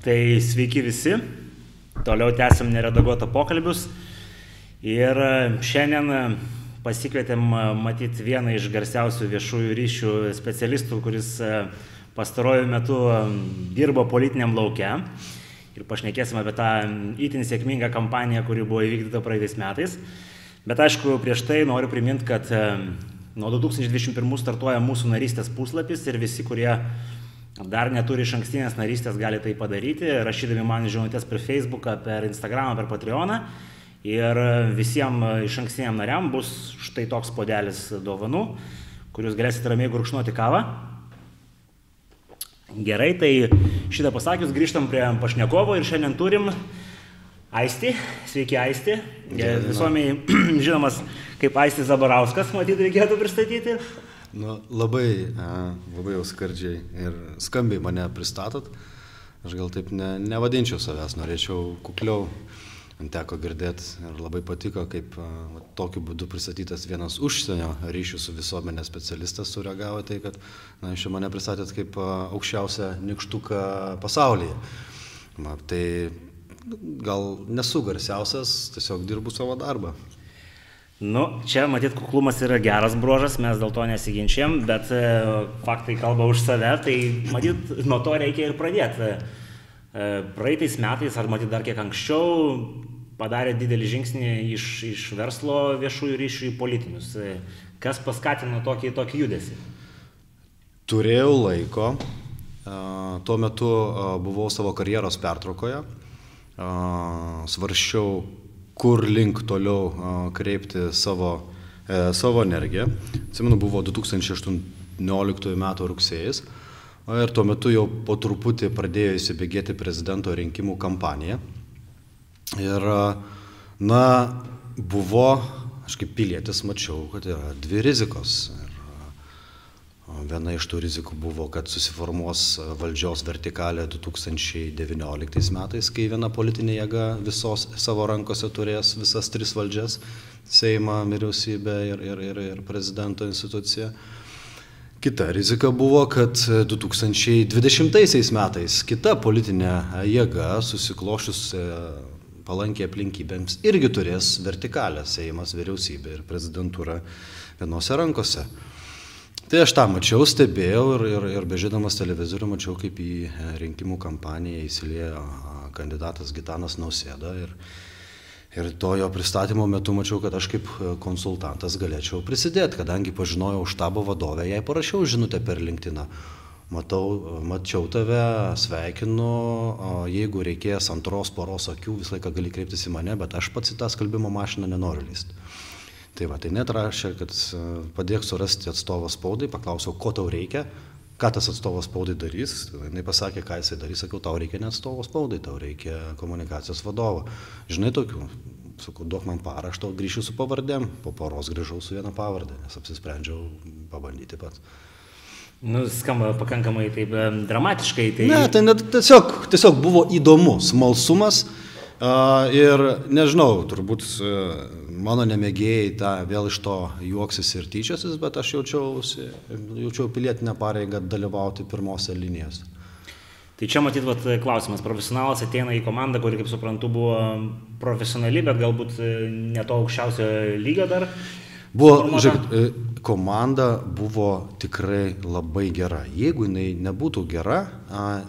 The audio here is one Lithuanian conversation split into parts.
Tai sveiki visi, toliau tęsim neredaguotą pokalbius. Ir e, šiandien e, pasikvietėm e, matyti vieną iš garsiausių viešųjų ryšių specialistų, kuris pastarojų metų dirbo politiniam laukia. Ir pašnekėsim apie tą itin sėkmingą kampaniją, kuri buvo įvykdyta praeitais metais. Bet aišku, prieš tai noriu priminti, kad nuo 2021 startuoja mūsų narystės puslapis ir visi, kurie dar neturi iš ankstinės narystės, gali tai padaryti, rašydami man žinutės per Facebooką, per Instagramą, per Patreoną. Ir visiems iš ankstiniam nariam bus štai toks podelis dovanų, kuriuos galėsite ramiai gurkšnuoti kavą. Gerai, tai šitą pasakius grįžtam prie pašnekovo ir šiandien turim Aisti. Sveiki, Aisti. Visuomiai žinomas kaip Aisti Zabarauskas, matyt, reikėtų pristatyti. Nu, labai, labai jau skardžiai ir skambiai mane pristatot. Aš gal taip ne, nevadinčiau savęs, norėčiau kukliau. Man teko girdėti ir labai patiko, kaip va, tokiu būdu pristatytas vienas užsienio ryšių su visuomenė specialistas sureagavo tai, kad na, iš mane pristatėt kaip aukščiausią nikštuką pasaulyje. Ma, tai gal nesu garsiausias, tiesiog dirbu savo darbą. Nu, čia matyt, kuklumas yra geras bruožas, mes dėl to nesiginčiam, bet e, faktai kalba už save, tai matyt, nuo to reikia ir pradėti. E, praeitais metais, ar matyt dar kiek anksčiau, padarė didelį žingsnį iš, iš verslo viešųjų ryšių į politinius. E, kas paskatino tokį, tokį judesį? Turėjau laiko, tuo metu buvau savo karjeros pertraukoje, svarščiau kur link toliau kreipti savo, e, savo energiją. Atsimenu, buvo 2018 m. rugsėjas ir tuo metu jau po truputį pradėjo įsibėgėti prezidento rinkimų kampanija. Ir, na, buvo, aš kaip pilietis mačiau, kad yra dvi rizikos. Viena iš tų rizikų buvo, kad susiformuos valdžios vertikalė 2019 metais, kai viena politinė jėga visos savo rankose turės visas tris valdžias - Seimą, vyriausybę ir, ir, ir, ir prezidento instituciją. Kita rizika buvo, kad 2020 metais kita politinė jėga susiklošius e, palankiai aplinkybėms irgi turės vertikalę Seimas, vyriausybė ir prezidentūra vienose rankose. Tai aš tą mačiau, stebėjau ir, ir, ir bežydamas televizorių mačiau, kaip į e, rinkimų kampaniją įsiliejo kandidatas Gitanas Nausėda. Ir, ir to jo pristatymo metu mačiau, kad aš kaip e, konsultantas galėčiau prisidėti, kadangi pažinojau štabo vadovę, jai parašiau žinutę per LinkedIn. Matau, mačiau tave, sveikinu, jeigu reikės antros poros akių, visą laiką gali kreiptis į mane, bet aš pats į tą skalbimo mašiną nenoriu lysti. Tai va, tai net rašė, kad e, padėk surasti atstovą spaudai, paklausiau, ko tau reikia, ką tas atstovas spaudai darys. Jis pasakė, ką jisai darys, sakiau, tau reikia ne atstovo spaudai, tau reikia komunikacijos vadovo. Žinai tokių, sakau, duok man paraštą, grįšiu su pavardėm, po poros grįžau su viena pavardė, nes apsisprendžiau pabandyti pats. Nu, skamba pakankamai taip dramatiškai. Tai... Ne, tai net, tiesiog, tiesiog buvo įdomu, smalsumas. Uh, ir nežinau, turbūt uh, mano nemėgėjai tą vėl iš to juoksis ir tyčiasis, bet aš jaučiausi, jaučiau pilietinę pareigą dalyvauti pirmose linijose. Tai čia matyt, vat, klausimas, profesionalas ateina į komandą, kuri, kaip suprantu, buvo profesionali, bet galbūt e, ne to aukščiausio lygio dar. Buvo, žiūrėk, e, komanda buvo tikrai labai gera. Jeigu jinai nebūtų gera,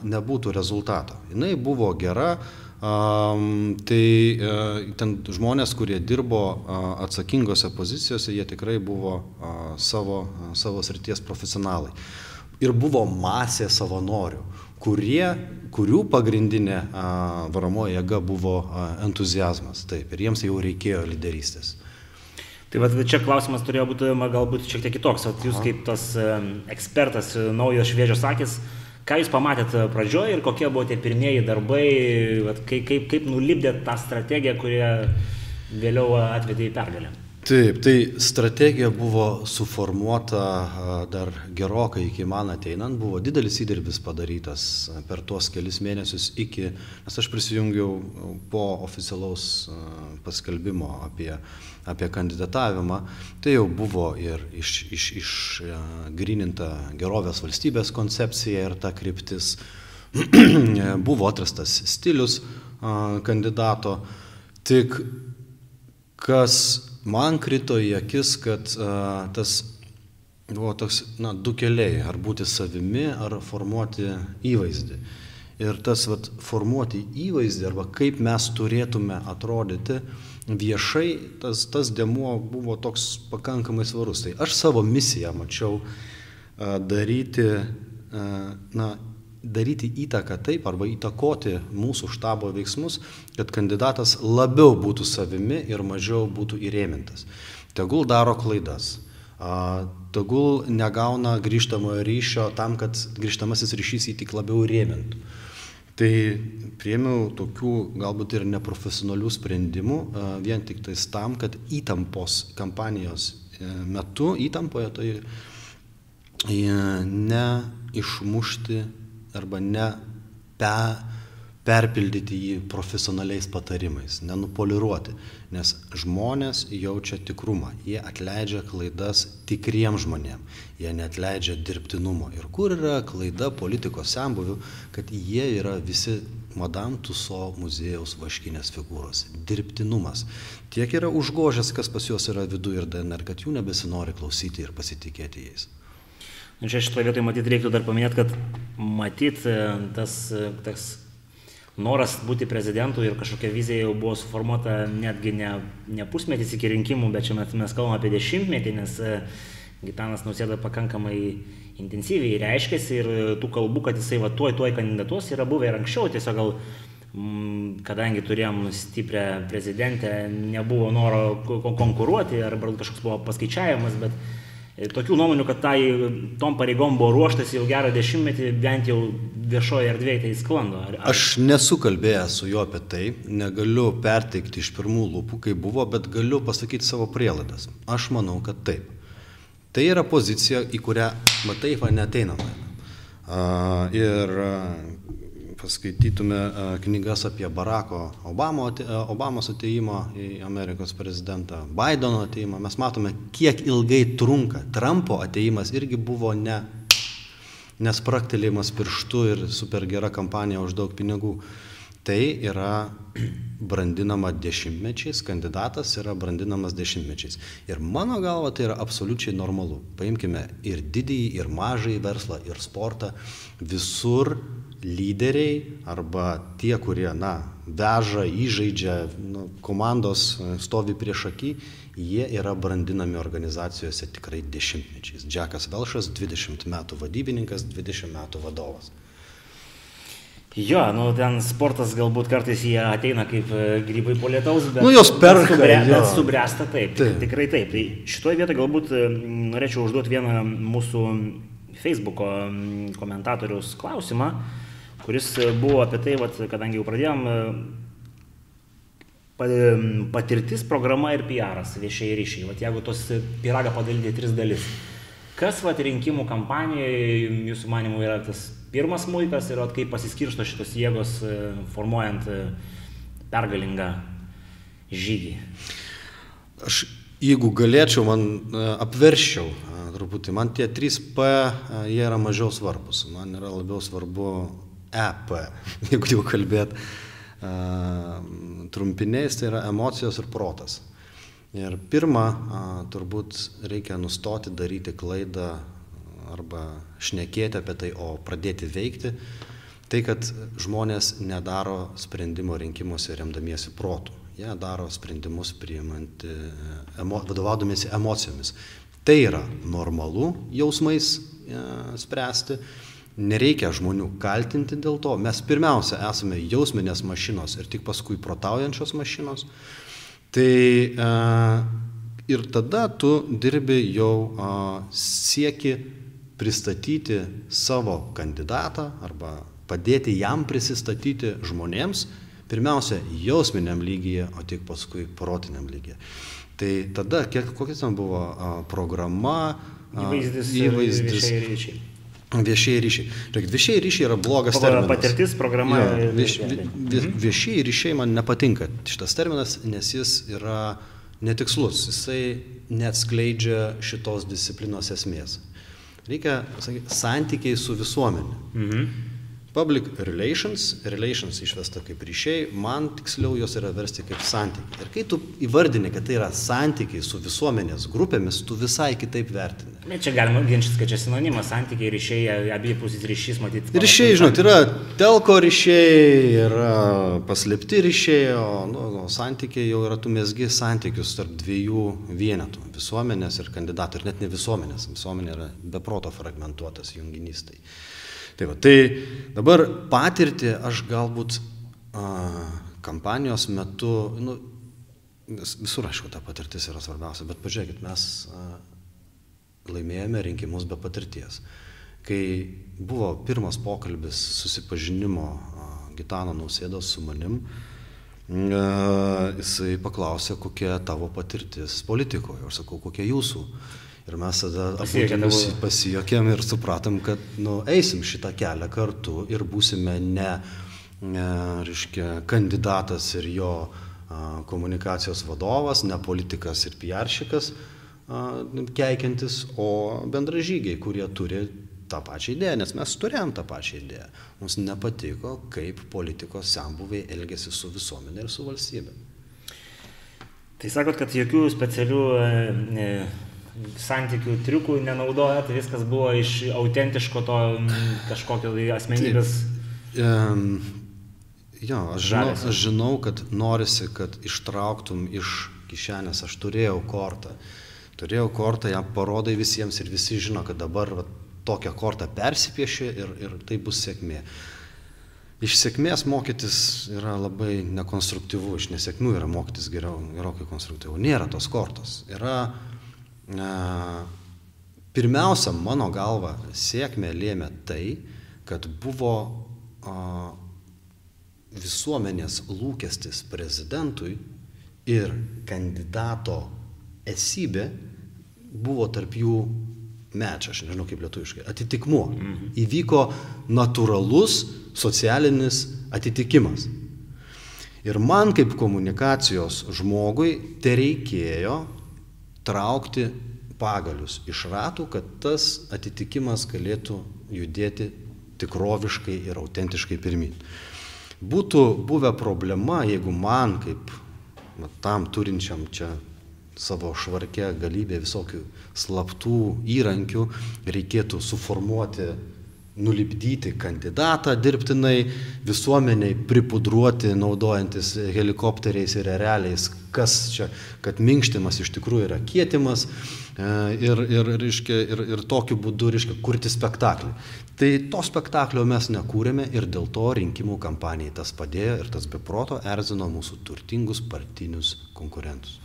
nebūtų rezultato. Jinai buvo gera, Um, tai uh, ten žmonės, kurie dirbo uh, atsakingose pozicijose, jie tikrai buvo uh, savo, uh, savo srities profesionalai. Ir buvo masė savanorių, kurie, kurių pagrindinė uh, varomoji jėga buvo uh, entuzijazmas. Taip, ir jiems jau reikėjo lyderystės. Tai va, čia klausimas turėjo būti galbūt šiek tiek kitoks. At jūs kaip tas ekspertas, naujos šviežios akis, uh, Ką Jūs pamatėte pradžioje ir kokie buvo tie pirmieji darbai, kaip, kaip, kaip nulipdėt tą strategiją, kurią vėliau atvedė į pergalę? Taip, tai strategija buvo suformuota dar gerokai iki man ateinant, buvo didelis įdirbis padarytas per tuos kelis mėnesius iki, nes aš prisijungiau po oficialaus paskelbimo apie apie kandidatavimą, tai jau buvo ir išgrininta iš, iš gerovės valstybės koncepcija ir ta kryptis. buvo atrastas stilius kandidato, tik kas man krito į akis, kad tas buvo toks, na, du keliai, ar būti savimi, ar formuoti įvaizdį. Ir tas vat, formuoti įvaizdį, arba kaip mes turėtume atrodyti viešai, tas, tas demuo buvo toks pakankamai svarus. Tai aš savo misiją mačiau a, daryti, a, na, daryti įtaką taip, arba įtakoti mūsų štabo veiksmus, kad kandidatas labiau būtų savimi ir mažiau būtų įrėmintas. Tegul daro klaidas tegul negauna grįžtamojo ryšio tam, kad grįžtamasis ryšys jį tik labiau rėmintų. Tai priemiau tokių galbūt ir neprofesionalių sprendimų vien tik tais tam, kad įtampos kampanijos e, metu, įtampoje, tai e, neišmušti arba ne pe, perpildyti jį profesionaliais patarimais, nenupoliruoti, nes žmonės jaučia tikrumą, jie atleidžia klaidas tikriem žmonėm, jie netleidžia dirbtinumo. Ir kur yra klaida politikos sembuvių, kad jie yra visi Madame Tuso muziejaus vaškinės figūros. Dirbtinumas. Tiek yra užgožęs, kas pas juos yra viduje ir DNR, kad jų nebesinori klausyti ir pasitikėti jais. Nu, čia šitoje vietoje matyt reiktų dar paminėti, kad matyt e, tas, e, tas noras būti prezidentu ir kažkokia vizija jau buvo suformuota netgi ne, ne pusmetis iki rinkimų, bet čia mes, mes kalbame apie dešimtmetį, nes e, Gitanas Nausėda pakankamai intensyviai reiškėsi ir tų kalbų, kad jisai va tuoj tuoj kandidatuos yra buvę ir anksčiau, tiesiog gal mm, kadangi turėjom stiprią prezidentę, nebuvo noro konkuruoti arba kažkoks buvo paskaičiavimas, bet tokių nuomonių, kad tai tom pareigom buvo ruoštas jau gerą dešimtmetį, bent jau viešoje erdvėje tai sklando. Ar, ar... Aš nesu kalbėjęs su juo apie tai, negaliu perteikti iš pirmų lūpų, kaip buvo, bet galiu pasakyti savo prielaidas. Aš manau, kad taip. Tai yra pozicija, į kurią, matai, va neteinama. Uh, ir paskaitytume e, knygas apie Barako Obamo, e, Obamos ateimą į Amerikos prezidentą, Bideno ateimą, mes matome, kiek ilgai trunka. Trumpo ateimas irgi buvo ne nespraktelėjimas pirštu ir super gera kampanija už daug pinigų. Tai yra brandinama dešimtmečiais, kandidatas yra brandinamas dešimtmečiais. Ir mano galva tai yra absoliučiai normalu. Paimkime ir didįjį, ir mažąjį verslą, ir sportą. Visur lyderiai arba tie, kurie, na, veža, įžaidžia, nu, komandos e, stovi prieš akį, jie yra brandinami organizacijose tikrai dešimtmečiais. Džekas Velšas 20 metų vadybininkas, 20 metų vadovas. Jo, nu ten sportas galbūt kartais jie ateina kaip e, grybai po lietaus, bet... Nu, jos perka. Subre, bet subręsta taip, taip, tikrai taip. Tai šitoje vietoje galbūt e, norėčiau užduoti vieną mūsų Facebook'o komentatoriaus klausimą. Uh, kuris e, buvo apie tai, vat, kadangi jau pradėjom, e, patirtis, programa ir PR'as, viešiai ryšiai. Vat, jeigu tos piragą padalyti tris dalis. Kas vat, rinkimų kampanijoje jūsų manimų yra tas pirmas muikas ir vat, kaip pasiskirsto šitos jėgos e, formuojant pergalingą žygį? Aš jeigu galėčiau, man apverščiau truputį, man tie 3P, jie yra mažiau svarbus. Man yra labiau svarbu EP, jeigu jau kalbėt trumpiniais, tai yra emocijos ir protas. Ir pirmą, turbūt reikia nustoti daryti klaidą arba šnekėti apie tai, o pradėti veikti. Tai, kad žmonės nedaro sprendimo rinkimuose remdamiesi protų. Jie daro sprendimus priimant, emo, vadovaudomėsi emocijomis. Tai yra normalu jausmais e, spręsti Nereikia žmonių kaltinti dėl to. Mes pirmiausia esame jausminės mašinos ir tik paskui protaujančios mašinos. Tai e, ir tada tu dirbi jau e, sieki pristatyti savo kandidatą arba padėti jam prisistatyti žmonėms, pirmiausia jausminiam lygyje, o tik paskui protiniam lygyje. Tai tada, kiek, kokia ten buvo a, programa, a, įvaizdis, įvaizdis ir Viešieji ryšiai. Žiūrėk, viešieji ryšiai yra blogas terminas. Patirtis, programa. Jo, vieš, vie, viešieji ryšiai man nepatinka šitas terminas, nes jis yra netikslus, jisai neatskleidžia šitos disciplinos esmės. Reikia sakyti, santykiai su visuomenė. Mhm. Public relations, relations išvesta kaip ryšiai, man tiksliau jos yra versti kaip santykiai. Ir kai tu įvardini, kad tai yra santykiai su visuomenės grupėmis, tu visai kitaip vertini. Bet čia galima ginčyti, kad čia sinonimas, santykiai, ryšiai, abipusis ryšys, matyti. Ryšiai, žinot, yra telko ryšiai, yra paslėpti ryšiai, o nu, nu, santykiai jau yra tu mesgi santykius tarp dviejų vienetų - visuomenės ir kandidatų. Ir net ne visuomenės, visuomenė yra beproto fragmentuotas junginys. Tai. Tai, va, tai dabar patirtį aš galbūt a, kampanijos metu, nu, visur aišku, ta patirtis yra svarbiausia, bet pažiūrėkit, mes a, laimėjome rinkimus be patirties. Kai buvo pirmas pokalbis susipažinimo a, Gitano nausėdos su manim, a, jisai paklausė, kokia tavo patirtis politikoje. Aš sakau, kokia jūsų. Ir mes tada pasijokėm ir supratom, kad nu, eisim šitą kelią kartu ir būsime ne, ne reiškia, kandidatas ir jo a, komunikacijos vadovas, ne politikas ir piaršikas keikiantis, o bendražygiai, kurie turi tą pačią idėją, nes mes turėjom tą pačią idėją. Mums nepatiko, kaip politikos sambuviai elgėsi su visuomenė ir su valstybė. Tai sakot, kad jokių specialių e, santykių triukų nenaudojat, tai viskas buvo iš autentiško to kažkokio tai asmenybės. Um, jo, aš žinau, aš žinau, kad norisi, kad ištrauktum iš kišenės, aš turėjau kortą. Turėjau kortą, ją parodai visiems ir visi žino, kad dabar va, tokią kortą persipiešė ir, ir tai bus sėkmė. Iš sėkmės mokytis yra labai nekonstruktyvu, iš nesėkmių yra mokytis geriau, gerokai konstruktyvu. Nėra tos kortos. Yra Pirmiausia, mano galva, sėkmė lėmė tai, kad buvo visuomenės lūkestis prezidentui ir kandidato esybė buvo tarp jų mečia, aš nežinau kaip lietuviškai, atitikmuo. Mhm. Įvyko natūralus socialinis atitikimas. Ir man kaip komunikacijos žmogui te reikėjo traukti pagalius iš ratų, kad tas atitikimas galėtų judėti tikroviškai ir autentiškai pirmin. Būtų buvę problema, jeigu man kaip na, tam turinčiam čia savo švarke galybė visokių slaptų įrankių reikėtų suformuoti nulipdyti kandidatą dirbtinai, visuomeniai pripudruoti naudojantis helikopteriais ir realiais, kas čia, kad minkštimas iš tikrųjų yra kietimas e, ir, ir, reiškia, ir, ir tokiu būdu reiškia, kurti spektaklį. Tai to spektaklio mes nekūrėme ir dėl to rinkimų kampanijai tas padėjo ir tas beproto erzino mūsų turtingus partinius konkurentus.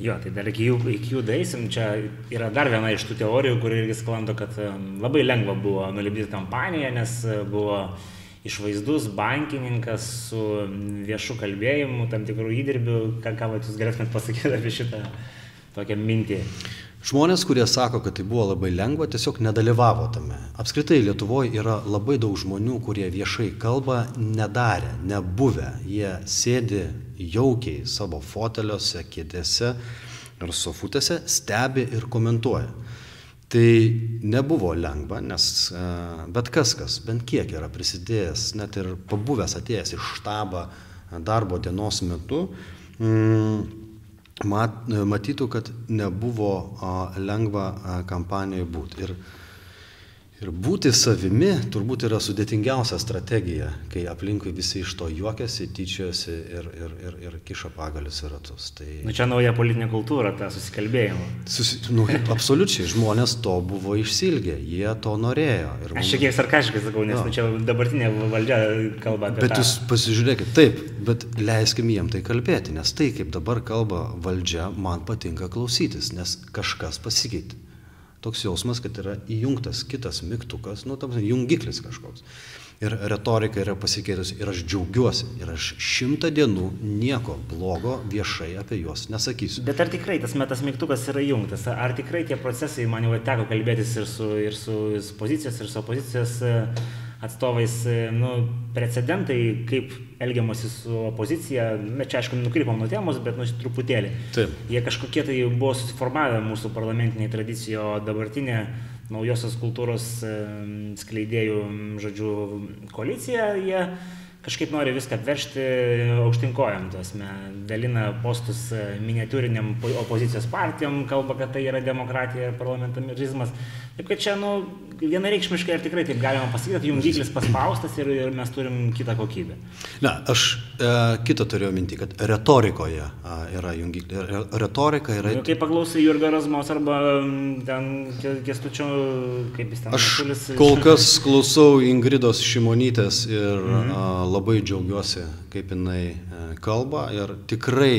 Jo, tai dar iki jų, iki jų daisim, čia yra dar viena iš tų teorijų, kur irgi sklando, kad labai lengva buvo nulibdyti kampaniją, nes e, buvo išvaizdus bankininkas su viešu kalbėjimu, tam tikrų įdirbių, ką, ką jūs galėtumėt pasakyti apie šitą tokią mintį. Žmonės, kurie sako, kad tai buvo labai lengva, tiesiog nedalyvavo tame. Apskritai Lietuvoje yra labai daug žmonių, kurie viešai kalba nedarė, nebuvę. Jie sėdi jaukiai savo foteliuose, kėdėse ir sofutėse, stebi ir komentuoja. Tai nebuvo lengva, nes e, bet kas, kas bent kiek yra prisidėjęs, net ir pabuvęs atėjęs iš štabą darbo dienos metu, mm, mat, matytų, kad nebuvo lengva kampanijoje būti. Ir Ir būti savimi turbūt yra sudėtingiausia strategija, kai aplinkui visi iš to juokiasi, tyčiojasi ir, ir, ir, ir kiša pagalius į ratus. Tai... Nu, čia nauja politinė kultūra, ta susikalbėjimo. Susi... Nu, absoliučiai, žmonės to buvo išsilgę, jie to norėjo. Ir mums... Aš šiek tiek sarkastiškai sakau, nes nu, čia dabartinė valdžia kalba apie bet tą. Bet jūs pasižiūrėkit, taip, bet leiskim jiem tai kalbėti, nes tai, kaip dabar kalba valdžia, man patinka klausytis, nes kažkas pasikeitė toks jausmas, kad yra įjungtas kitas mygtukas, nu, tam jungiklis kažkoks. Ir retorika yra pasikeitusi ir aš džiaugiuosi. Ir aš šimtą dienų nieko blogo viešai apie juos nesakysiu. Bet ar tikrai tas metas mygtukas yra įjungtas? Ar tikrai tie procesai, man jau teko kalbėtis ir su, ir su pozicijos, ir su opozicijos atstovais e, nu, precedentai, kaip elgiamasi su opozicija, mes čia aišku nukrypom nuo temos, bet nu truputėlį. Taip. Jie kažkokie tai buvo susiformavę mūsų parlamentiniai tradicijai, o dabartinė naujosios kultūros skleidėjų, žodžiu, koalicija, jie kažkaip nori viską atveršti aukštinkojam, tasme, dalina postus miniatūriniam opozicijos partijom, kalba, kad tai yra demokratija ir parlamentarizmas. Taip kad čia, nu, vienareikšmiškai ir tikrai taip galima pasakyti, kad jungiklis paspaustas ir, ir mes turim kitą kokybę. Na, aš e, kitą turėjau minti, kad retorikoje a, yra jungiklis. Re, retorika yra... Nu, kai paklausai Jurga Razmos arba ten Kestučio, kaip jis ten Aš šulis, kol kas klausau Ingridos Šimonytės ir mhm. a, labai džiaugiuosi, kaip jinai e, kalba ir tikrai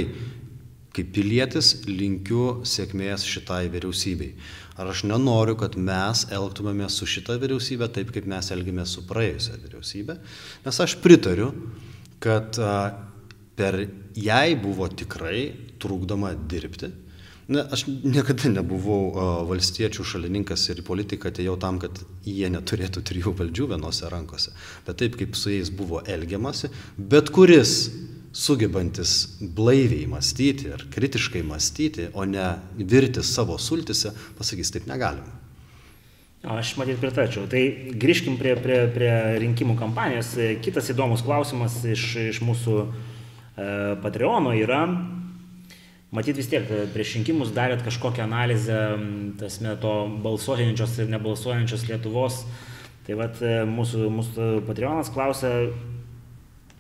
kaip pilietis linkiu sėkmės šitai vyriausybei. Ar aš nenoriu, kad mes elgtumėmės su šita vyriausybė taip, kaip mes elgėmės su praėjusią vyriausybę, nes aš pritariu, kad per jai buvo tikrai trukdoma dirbti. Ne, aš niekada nebuvau uh, valstiečių šalininkas ir į politiką atėjau tam, kad jie neturėtų trijų valdžių vienose rankose. Bet taip, kaip su jais buvo elgiamasi, bet kuris sugebantis blaiviai mąstyti ir kritiškai mąstyti, o ne virti savo sultise, pasakys, taip negalima. Aš matyt pritarčiau. Tai grįžkim prie, prie, prie rinkimų kampanijos. Kitas įdomus klausimas iš, iš mūsų e, Patreono yra, matyt vis tiek prieš rinkimus darėt kažkokią analizę, tasme, to balsuojančios ir nebalsuojančios Lietuvos. Tai vad e, mūsų, mūsų Patreonas klausia,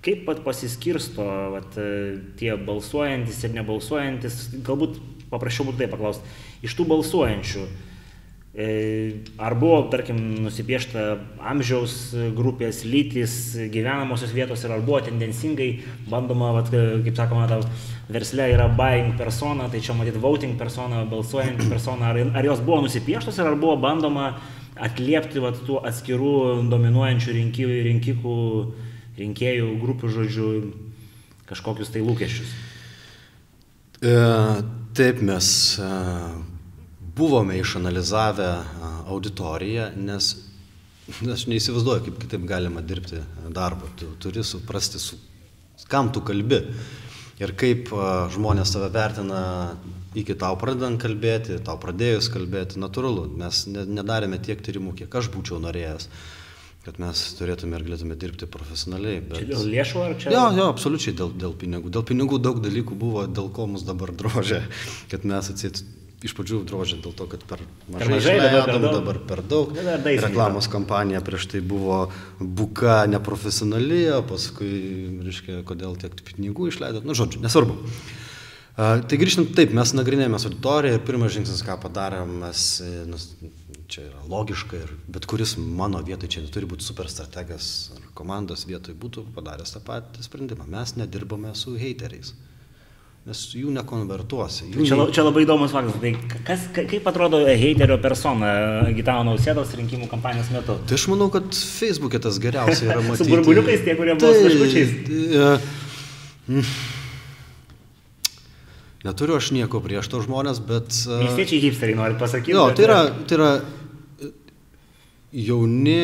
kaip pat pasiskirsto vat, tie balsuojantis ir nebalsuojantis, galbūt paprašiau būtų tai paklausti, iš tų balsuojančių, e, ar buvo, tarkim, nusipiešta amžiaus grupės, lytis, gyvenamosios vietos ir ar buvo tendencingai bandoma, vat, kaip sakoma, ta versle yra buying persona, tai čia matyti voting persona, balsuojant persona, ar, ar jos buvo nusipieštos ir ar buvo bandoma atliepti vat, tų atskirų dominuojančių rinkikų, rinkikų rinkėjų grupių žodžių kažkokius tai lūkesčius? E, taip mes e, buvome išanalizavę e, auditoriją, nes aš neįsivaizduoju, kaip kitaip galima dirbti darbą. Tu turi suprasti, su kam tu kalbi ir kaip žmonės tave vertina iki tau pradedant kalbėti, tau pradėjus kalbėti, natūralu. Mes nedarėme tiek tyrimų, kiek aš būčiau norėjęs kad mes turėtume ir galėtume dirbti profesionaliai. Bet... Čia dėl lėšų ar čia? Jo, jo, absoliučiai dėl, dėl pinigų. Dėl pinigų daug dalykų buvo, dėl ko mus dabar drožė, kad mes atsit iš pradžių drožė dėl to, kad per mažai, per mažai išleidom, dabar, dabar per daug. dabar Reklamos kampanija prieš tai buvo buka neprofesionali, o paskui, reiškia, kodėl tiek pinigų išleidot. Nu, žodžiu, nesvarbu. Uh, tai grįžtant, taip, mes nagrinėjomės auditoriją ir pirmas žingsnis, ką padarėm, mes e, čia yra logiška ir bet kuris mano vietoj čia neturi būti super strategas ar komandos vietoj būtų padaręs tą patį sprendimą. Mes nedirbame su heiteriais. Nes jų nekonvertuosi. Jų čia, čia labai įdomus faktas. Tai kas, kaip atrodo heiterio persona Gitano Nausėdos rinkimų kampanijos metu? Tai aš manau, kad Facebook'e tas geriausiai yra matyti. su burbuliukais tie, kurie buvo tai, taškučiais. Tai, Neturiu aš nieko prieš to žmonės, bet... Miestiečiai hipsteriai nori pasakyti. Jo, tai yra, tai yra jauni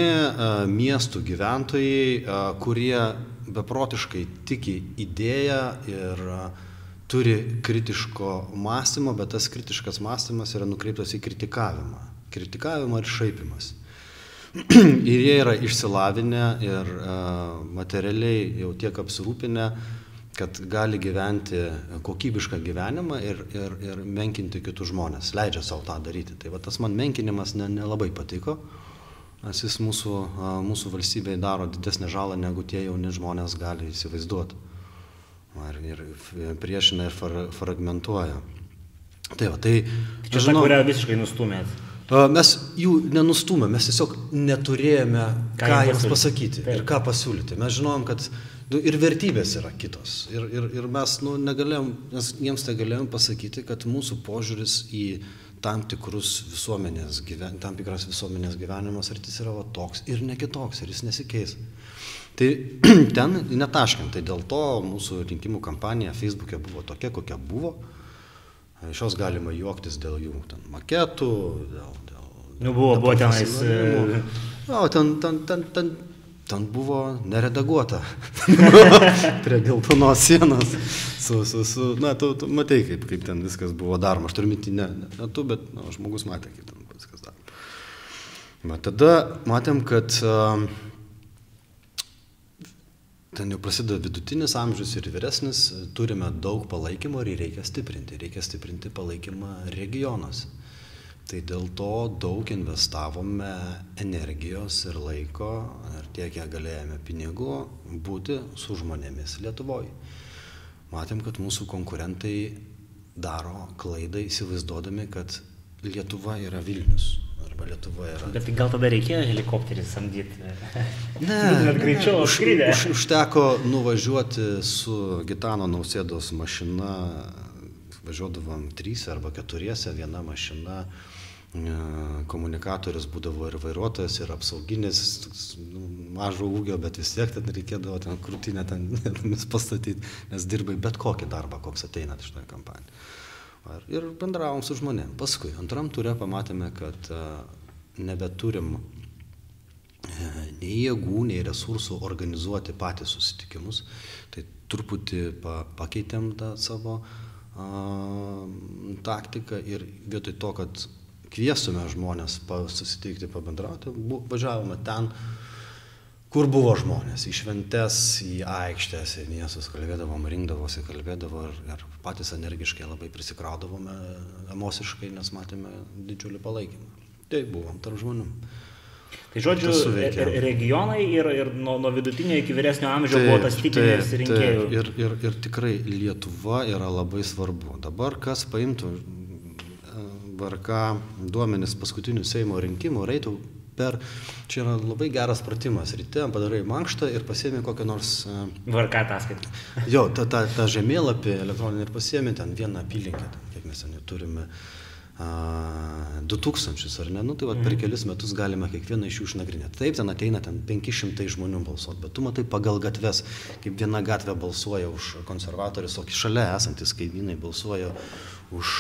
miestų gyventojai, kurie beprotiškai tiki idėją ir turi kritiško mąstymo, bet tas kritiškas mąstymas yra nukreiptas į kritikavimą. Kritikavimą ir šaipimas. ir jie yra išsilavinę ir materialiai jau tiek apsirūpinę, kad gali gyventi kokybišką gyvenimą ir, ir, ir menkinti kitus žmonės, leidžia savo tą daryti. Tai va tas man menkinimas nelabai ne, ne patiko, nes jis mūsų, mūsų valstybei daro didesnę žalą, negu tie jauni žmonės gali įsivaizduoti. Ir, ir priešina ir far, fragmentuoja. Tai va, tai... Čia žinau, kurią visiškai nustumėt. Mes jų nenustumėm, mes tiesiog neturėjome ką, ką jiems pasakyti Taip. ir ką pasiūlyti. Mes žinojom, kad nu, ir vertybės yra kitos. Ir, ir, ir mes nu, negalėjom, nes jiems negalėjom pasakyti, kad mūsų požiūris į tam, visuomenės gyven, tam tikras visuomenės gyvenimas rytis yra va, toks ir ne kitoks, ir jis nesikeis. Tai ten netaškiam, tai dėl to mūsų rinkimų kampanija Facebook'e buvo tokia, kokia buvo. Iš jos galima juoktis dėl jų ten, maketų, dėl... dėl nu, buvo, buvo tenais. O, ten, ten, ten, ten ten buvo neredaguota prie geltonos sienos. Su, su, su, na, tu, tu matai, kaip, kaip ten viskas buvo daroma. Aš turiu minti, ne, ne, ne tu, bet na, žmogus matė, kaip ten viskas daroma. Va, tada matėm, kad uh, ten jau prasideda vidutinis amžius ir vyresnis, turime daug palaikymo ir jį reikia stiprinti. Reikia stiprinti palaikymą regionuose. Tai dėl to daug investavome energijos ir laiko ir tiek, kiek galėjome pinigų būti su žmonėmis Lietuvoje. Matėm, kad mūsų konkurentai daro klaidą įsivaizduodami, kad Lietuva yra Vilnius arba Lietuvoje yra. Bet tai gal tada reikėjo helikopterį samdyti? Ne, Net greičiau už, skridė. už, užteko nuvažiuoti su Gitano nausėdos mašina, važiuodavom trys arba keturiese, viena mašina, komunikatorius būdavo ir vairuotojas, ir apsauginis, toks, nu, mažo ūgio, bet vis tiek ten reikėdavo ten krūtinę ten pastatyti, nes dirbai bet kokį darbą, koks ateina iš toje kampanijoje. Ir bendravom su žmonėm. Paskui, antram turė pamatėme, kad e, nebeturim e, nei jėgų, nei resursų organizuoti patys susitikimus. Tai truputį pa, pakeitėm tą savo a, taktiką ir vietoj to, kad kviestume žmonės susitikti, pabendrauti, važiavome ten, kur buvo žmonės, į šventes, į aikštės, į miestus kalbėdavom, rinkdavosi, kalbėdavo ir, ir patys energiškai labai prisikraudavome emociškai, nes matėme didžiulį palaikymą. Tai buvom tarp žmonių. Tai žodžiu, re- regionai ir, ir nuo, nuo vidutinio iki vyresnio amžiaus buvo tas tipinis rinkėjų. Ir, ir, ir tikrai Lietuva yra labai svarbu. Dabar kas paimtų VRK duomenis paskutinių Seimo rinkimų ir eitų per, čia yra labai geras pratimas, ryte padarai mankštą ir pasiemi kokią nors, e, VRK ataskaitą. jo, tą, tą, tą žemėlapį elektroninį ir pasiemi ten vieną apylinkę, ten, kiek mes ten jau turime. A, 2000 ar ne, nu tai va, per kelis metus galima kiekvieną iš jų išnagrinėti. Taip, ten ateina ten 500 žmonių balsuoti, bet tu matai pagal gatves, kaip viena gatvė balsuoja už konservatorius, o šalia esantis kaimynai balsuoja už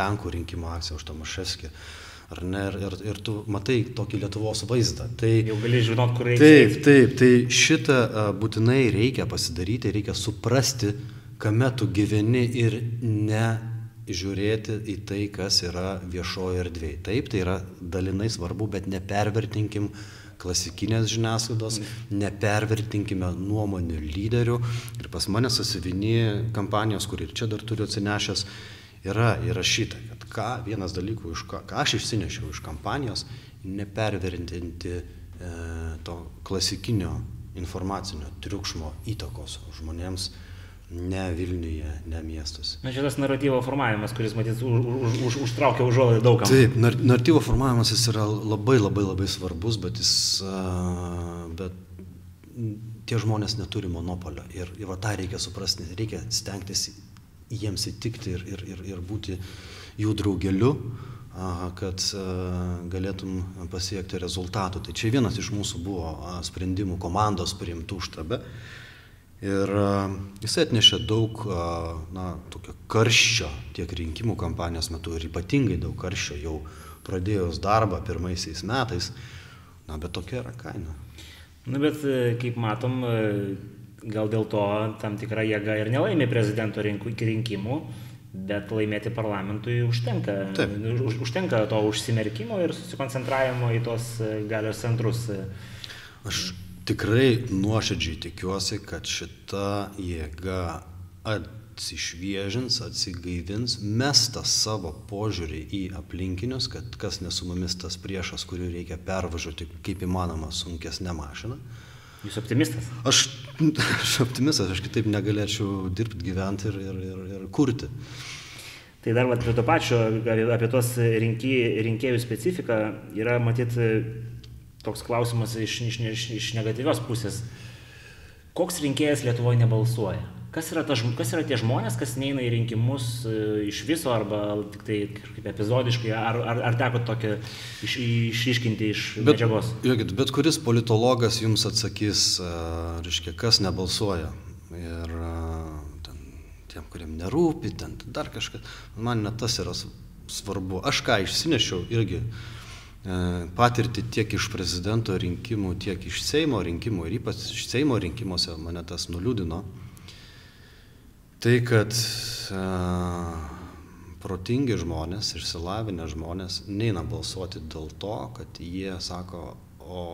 Lenkų rinkimo akciją, už Tomaševskį. Ar ne, ir, ir, ir tu matai tokį Lietuvos vaizdą. Tai, Jau gali žinot, kur Taip, reikia. taip, tai šitą a, būtinai reikia pasidaryti, reikia suprasti, kame tu gyveni ir ne žiūrėti į tai, kas yra viešojo erdvėje. Taip, tai yra dalinai svarbu, bet nepervertinkim klasikinės žiniasklaidos, nepervertinkime nuomonių lyderių. Ir pas mane sasivini kampanijos, kur ir čia dar turiu atsinešęs, yra įrašyta, kad ką vienas dalykų, ką, ką aš išsinešiau iš kampanijos, nepervertinti e, to klasikinio informacinio triukšmo įtakos žmonėms ne Vilniuje, ne miestuose. Na, čia tas naratyvo formavimas, kuris, matyt, už, už, už, užtraukia užuolaidą daugam. Taip, nar naratyvo formavimas jis yra labai labai labai svarbus, bet jis, a, bet tie žmonės neturi monopolio ir, ir va tą reikia suprasti, reikia stengtis jiems įtikti ir, ir, ir, ir būti jų draugeliu, kad galėtum pasiekti rezultatų. Tai čia vienas iš mūsų buvo sprendimų komandos priimtų štabe. Ir a, jisai atnešė daug, na, tokio karščio tiek rinkimų kampanijos metu ir ypatingai daug karščio jau pradėjus darbą pirmaisiais metais. Na, bet tokia yra kaina. Na, bet e, kaip matom, e, gal dėl to tam tikra jėga ir nelaimė prezidento rinkimų, bet laimėti parlamentui užtenka. Taip. Už, užtenka to užsimerkimo ir susikoncentravimo į tos e, galios centrus. Aš tikrai nuoširdžiai tikiuosi, kad šita jėga atsišviežins, atsigaivins, mes tą savo požiūrį į aplinkinius, kad kas nesu mumis tas priešas, kurį reikia pervažiuoti kaip įmanoma sunkesnę mašiną. Jūs optimistas? Aš, aš optimistas, aš kitaip negalėčiau dirbti, gyventi ir, ir, ir, ir kurti. Tai dar vat, prie to pačio, apie, apie tos rinky, rinkėjų specifiką, yra matyti toks klausimas iš, iš, iš, iš negatyvios pusės. Koks rinkėjas Lietuvoje nebalsuoja? Kas yra, ta, kas yra tie žmonės, kas neina į rinkimus e, iš viso arba tik tai kažkaip epizodiškai, ar, ar, ar teko tokią iš, išryškinti iš Bet, medžiagos? žiūrėkit, bet kuris politologas jums atsakys, a, reiškia, kas nebalsuoja. Ir a, ten, tiem, kuriem nerūpi, ten dar kažkas. Man net tas yra svarbu. Aš ką išsinešiau irgi e, patirti tiek iš prezidento rinkimų, tiek iš Seimo rinkimų ir ypač iš Seimo rinkimuose mane tas nuliūdino. Tai, kad a, protingi žmonės, išsilavinę žmonės neina balsuoti dėl to, kad jie sako, o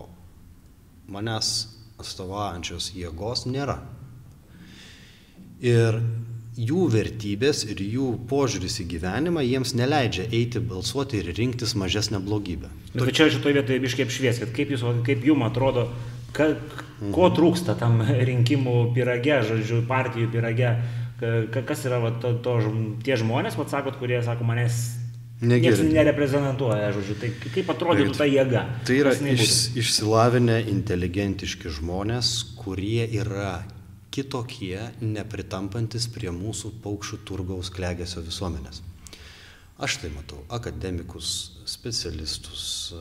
manęs atstovaujančios jėgos nėra. Ir jų vertybės ir jų požiūris į gyvenimą jiems neleidžia eiti balsuoti ir rinktis mažesnę blogybę. Bet čia šitoje vietoje biškai apšvieskit, kaip, jūs, kaip jums atrodo, ka, ko trūksta tam rinkimų pirage, žodžiu, partijų pirage, ka, kas yra va, to, to, tie žmonės, vat sakot, kurie sako, manęs Niekas nereprezentuoja, žodžiu, tai kaip atrodytų ta jėga? Tai yra iš, išsilavinę, inteligentiški žmonės, kurie yra kitokie, nepritampantis prie mūsų paukščių turgaus klegėsio visuomenės. Aš tai matau akademikus, specialistus,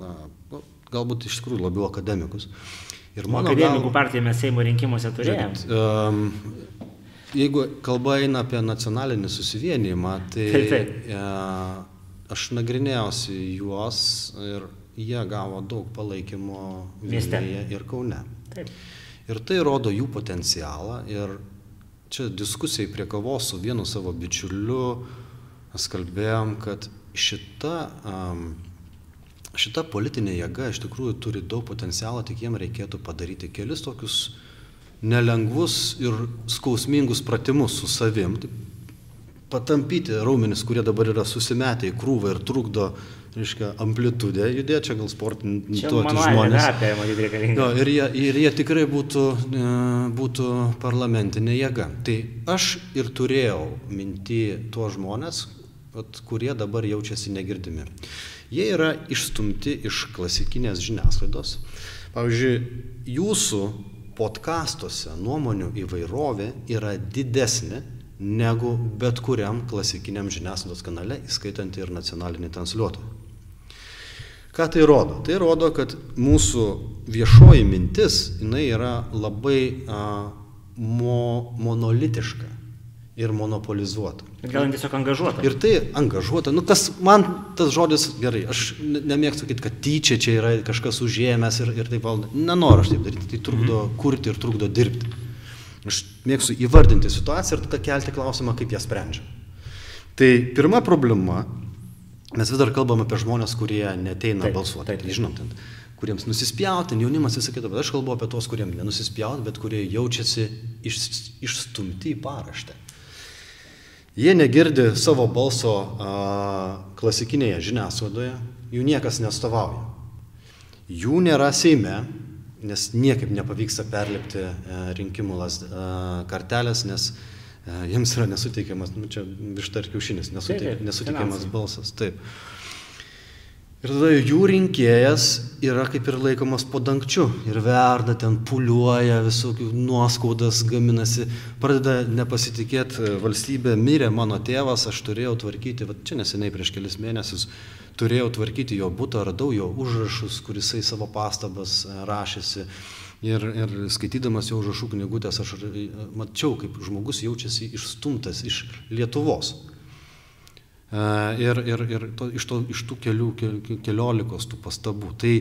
na, nu, galbūt iš tikrųjų labiau akademikus. Ir mano akademikų gal... partiją mes Seimo rinkimuose turėjome. Um, jeigu kalba eina apie nacionalinį susivienijimą, tai taip, taip. E, aš nagrinėjausi juos ir jie gavo daug palaikymo Vilniuje ir Kaune. Taip. Ir tai rodo jų potencialą ir čia diskusijai prie kavos su vienu savo bičiuliu mes kalbėjom, kad šita, šita politinė jėga iš tikrųjų turi daug potencialo, tik jiem reikėtų padaryti kelis tokius nelengvus ir skausmingus pratimus su savim, patampyti raumenis, kurie dabar yra susimetę į krūvą ir trukdo, reiškia, amplitudę judėti, čia gal sportininkai žmonės. Terapija, jo, ir, jie, ir jie tikrai būtų, e, būtų parlamentinė jėga. Tai aš ir turėjau minti tuos žmonės, at, kurie dabar jaučiasi negirdimi. Jie yra išstumti iš klasikinės žiniasklaidos. Pavyzdžiui, jūsų podkastuose nuomonių įvairovė yra didesnė negu bet kuriam klasikiniam žiniasklaidos kanale, įskaitant ir nacionalinį transliuotoją. Ką tai rodo? Tai rodo, kad mūsų viešoji mintis, jinai yra labai a, mo, monolitiška ir monopolizuota. Gal tiesiog angažuota. Ir tai angažuota. Nu, tas, man tas žodis gerai, aš nemėgstu sakyti, kad tyčia čia yra kažkas užėmęs ir, ir taip valdo. Nenoriu aš taip daryti, tai trukdo mhm. kurti ir trukdo dirbti. Aš mėgstu įvardinti situaciją ir tada kelti klausimą, kaip ją sprendžia. Tai pirma problema, mes vis dar kalbame apie žmonės, kurie neteina taip, balsuoti. Taip, taip. Tai, žinom, ten, kuriems nusispjauti, jaunimas visą kitą, bet aš kalbu apie tos, kuriems nenusispjauti, bet kurie jaučiasi iš, išstumti į paraštę. Jie negirdi savo balso a, klasikinėje žiniasklaidoje, jų niekas nestovauja. Jų nėra Seime, nes niekaip nepavyksta perlipti e, rinkimų las, a, kartelės, nes a, jiems yra nesuteikiamas, nu, čia višta ir kiaušinis, nesuteik, nesuteikiamas balsas. Taip. Ir tada jų rinkėjas yra kaip ir laikomas po dangčiu ir verda ten, puliuoja, visokių nuoskaudas gaminasi, pradeda nepasitikėti e, valstybė, mirė mano tėvas, aš turėjau tvarkyti, va čia neseniai prieš kelias mėnesius, turėjau tvarkyti jo būtą, radau jo užrašus, kurisai savo pastabas e, rašėsi. Ir, ir skaitydamas jo užrašų knygutės, aš e, mačiau, kaip žmogus jaučiasi išstumtas iš Lietuvos. Ir, ir, ir to, iš, to, iš tų kelių, keliolikos tų pastabų. Tai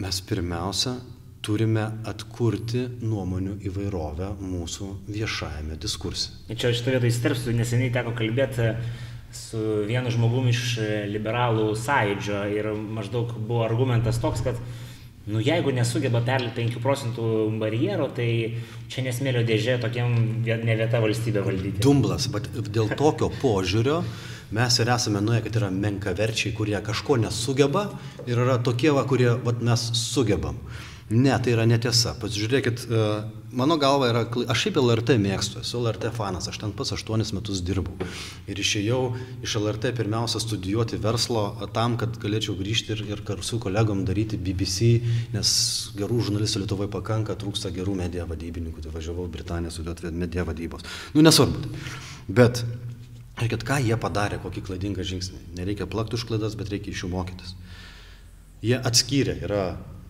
mes pirmiausia turime atkurti nuomonių įvairovę mūsų viešajame diskurse. Čia šitą vietą įsterpsiu, neseniai teko kalbėti su vienu žmogumi iš liberalų sąjūdžio ir maždaug buvo argumentas toks, kad Nu, jeigu nesugeba perlipti 5 procentų barjero, tai čia nesmėlio dėžė tokiam ne vieta valstybė valdyti. Dumblas, bet dėl tokio požiūrio mes ir esame nuėję, kad yra menkaverčiai, kurie kažko nesugeba ir yra tokie, va, kurie va, mes sugebam. Ne, tai yra netiesa. Pasižiūrėkit, e, mano galva yra, aš šiaip LRT mėgstu, esu LRT fanas, aš ten pats aštuonis metus dirbau. Ir išėjau iš LRT pirmiausia studijuoti verslo tam, kad galėčiau grįžti ir, ir kartu su kolegom daryti BBC, nes gerų žurnalistų Lietuvoje pakanka, trūksta gerų medija vadybininkų, tai važiavau Britaniją studijuoti medija vadybos. Nu, nesvarbu. Bet, žiūrėkit, ką jie padarė, kokį klaidingą žingsnį. Nereikia plakti už klaidas, bet reikia iš jų mokytis. Jie atskyrė, yra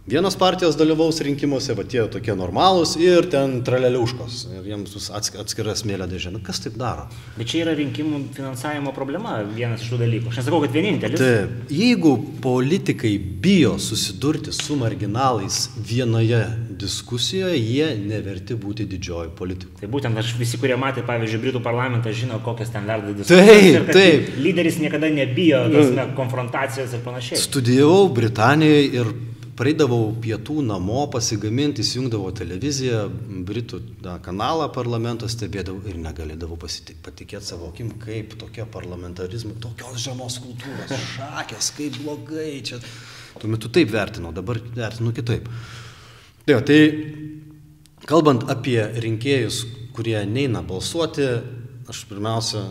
Vienos partijos dalyvaus rinkimuose, va tie tokie normalūs ir ten traleliuškos. Ir jiems atskira smėlė dėžė. Nu, kas taip daro? Bet čia yra rinkimų finansavimo problema, vienas iš tų dalykų. Aš nesakau, kad vienintelis. Taip, jeigu politikai bijo susidurti su marginalais vienoje diskusijoje, jie neverti būti didžioji politikų. Tai būtent aš visi, kurie matė, pavyzdžiui, Britų parlamentą, žino, kokias ten verda diskusijos. Taip, taip. Lyderis niekada nebijo tasme, konfrontacijos ir panašiai. Studijavau Britanijoje ir praeidavau pietų namo pasigaminti, įsijungdavau televiziją, Britų da, kanalą parlamento stebėdavau ir negalėdavau patikėti savo akim, kaip tokia parlamentarizmo, tokios žemos kultūros, šakės, kaip blogai čia. Tuo metu taip vertinau, dabar vertinu kitaip. Tai, tai kalbant apie rinkėjus, kurie neina balsuoti, aš pirmiausia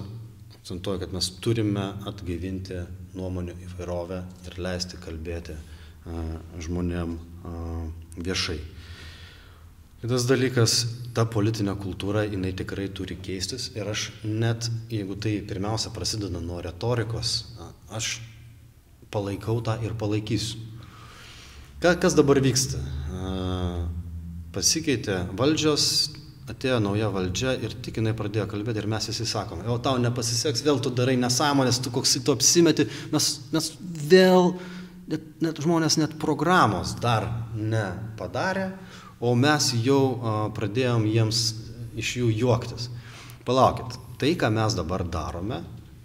akcentuoju, kad mes turime atgaivinti nuomonių įvairovę ir leisti kalbėti žmonėm viešai. Kitas dalykas, ta politinė kultūra, jinai tikrai turi keistis ir aš net, jeigu tai pirmiausia prasideda nuo retorikos, aš palaikau tą ir palaikysiu. Kas dabar vyksta? Pasikeitė valdžios, atėjo nauja valdžia ir tik jinai pradėjo kalbėti ir mes visi sakome, o tau nepasiseks, vėl tu darai nesąmonės, tu koks tu apsimeti, mes, mes vėl net, net žmonės net programos dar nepadarė, o mes jau a, pradėjom jiems iš jų juoktis. Palaukit, tai, ką mes dabar darome,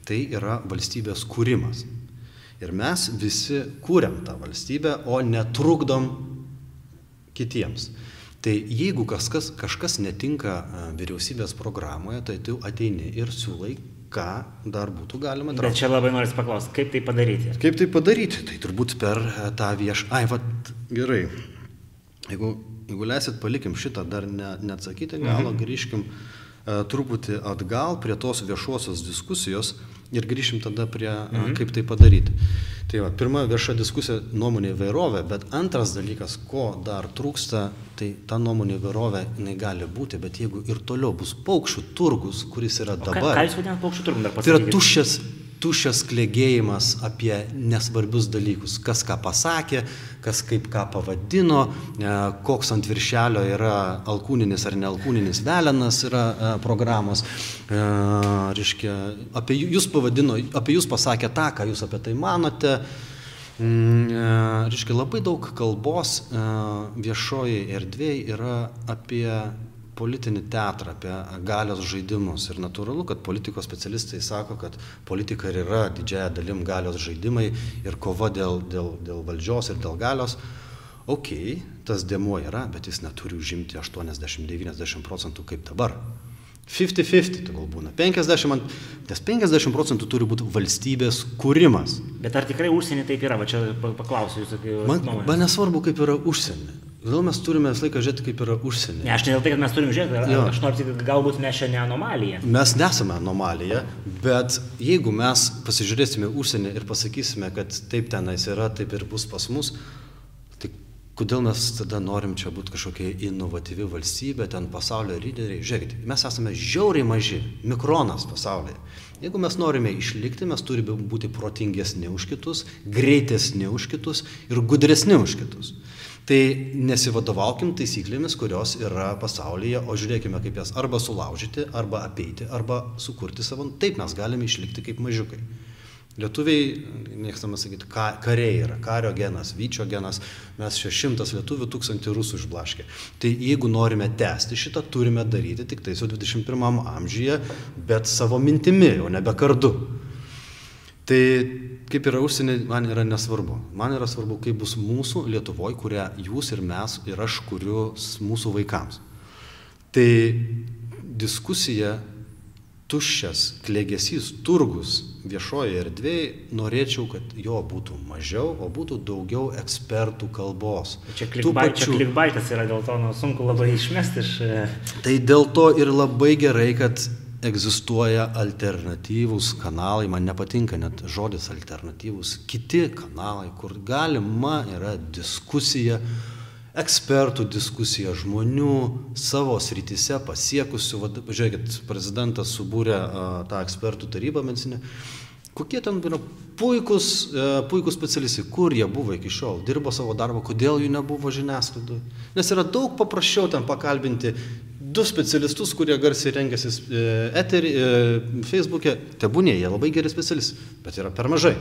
tai yra valstybės kūrimas. Ir mes visi kūrėm tą valstybę, o netrukdom kitiems. Tai jeigu kažkas, kažkas netinka vyriausybės programoje, tai tu ateini ir siūlai ką dar būtų galima daryti. Bet čia labai noriu paklausti, kaip tai padaryti? Kaip tai padaryti? Tai turbūt per e, tą viešą... Ai, va, gerai. Jeigu, jeigu leisit, palikim šitą dar ne, neatsakyti galo, mhm. grįžkim uh, truputį atgal prie tos viešosios diskusijos ir grįšim tada prie, uh, mhm. kaip tai padaryti. Tai va, pirma vieša diskusija nuomonė įvairovė, bet antras dalykas, ko dar trūksta, tai ta nuomonė įvairovė jinai gali būti, bet jeigu ir toliau bus paukščių turgus, kuris yra dabar. O ką, ką jūs vadinate paukščių turgum dar pasakyti? Tai yra tuščias, tuščias klėgėjimas apie nesvarbius dalykus. Kas ką pasakė, kas kaip ką pavadino, e, koks ant viršelio yra alkūninis ar nealkūninis velenas yra e, programos. E, reiškia, apie jūs pavadino, apie jūs pasakė tą, ką jūs apie tai manote. Mm, reiškia, labai daug kalbos viešoji erdvėje yra apie politinį teatrą, apie galios žaidimus. Ir natūralu, kad politikos specialistai sako, kad politika ir yra didžiaja dalim galios žaidimai ir kova dėl, dėl, dėl valdžios ir dėl galios. Ok, tas dėmuo yra, bet jis neturi užimti 80-90 procentų kaip dabar. 50-50 tai gal būna. 50, nes 50 procentų turi būti valstybės kūrimas. Bet ar tikrai užsienį taip yra? Va čia paklausiu jūsų. Man, man nesvarbu, kaip yra užsienį. Kodėl mes turime visą laiką žiūrėti, kaip yra užsienį? Ne, aš ne dėl tai, kad mes turime žiūrėti, jo. aš noriu sakyti, galbūt mes šiandien anomalija. Mes nesame anomalija, bet jeigu mes pasižiūrėsime užsienį ir pasakysime, kad taip tenais yra, taip ir bus pas mus, tai kodėl mes tada norim čia būti kažkokia inovatyvi valstybė, ten pasaulio lyderiai? Žiūrėkite, mes esame žiauriai maži, mikronas pasaulyje. Jeigu mes norime išlikti, mes turime būti protingesni už kitus, greitesni už kitus ir gudresni už kitus. Tai nesivadovaukim taisyklėmis, kurios yra pasaulyje, o žiūrėkime, kaip jas arba sulaužyti, arba apeiti, arba sukurti savo. Taip mes galime išlikti kaip mažiukai. Lietuviai, mėgstama sakyti, ka, kariai yra, kario genas, vyčio genas, mes čia šimtas lietuvių, tūkstantį rusų išblaškė. Tai jeigu norime tęsti šitą, turime daryti tik tai su 21 amžiuje, bet savo mintimi, o nebe kardu. Tai kaip yra užsienį, man yra nesvarbu. Man yra svarbu, kaip bus mūsų Lietuvoje, kurią jūs ir mes ir aš kuriu mūsų vaikams. Tai diskusija, tuščias, klėgesys, turgus viešoje erdvėje, norėčiau, kad jo būtų mažiau, o būtų daugiau ekspertų kalbos. Čia klikbaitas pačių... yra, dėl to nu, sunku labai išmesti iš... E, tai dėl to ir labai gerai, kad egzistuoja alternatyvūs kanalai, man nepatinka net žodis alternatyvūs, kiti kanalai, kur galima yra diskusija, ekspertų diskusija, žmonių savo srityse pasiekusių, va, žiūrėkit, prezidentas subūrė a, tą ekspertų tarybą medicinę, Kokie ten yra puikus, e, puikus specialistai, kur jie buvo iki šiol, dirbo savo darbą, kodėl jų nebuvo žiniasklaidoje. Nes yra daug paprasčiau ten pakalbinti du specialistus, kurie garsiai rengiasi e, eterį, e, Facebook'e, tebūnė, jie labai geri specialistai, bet yra per mažai.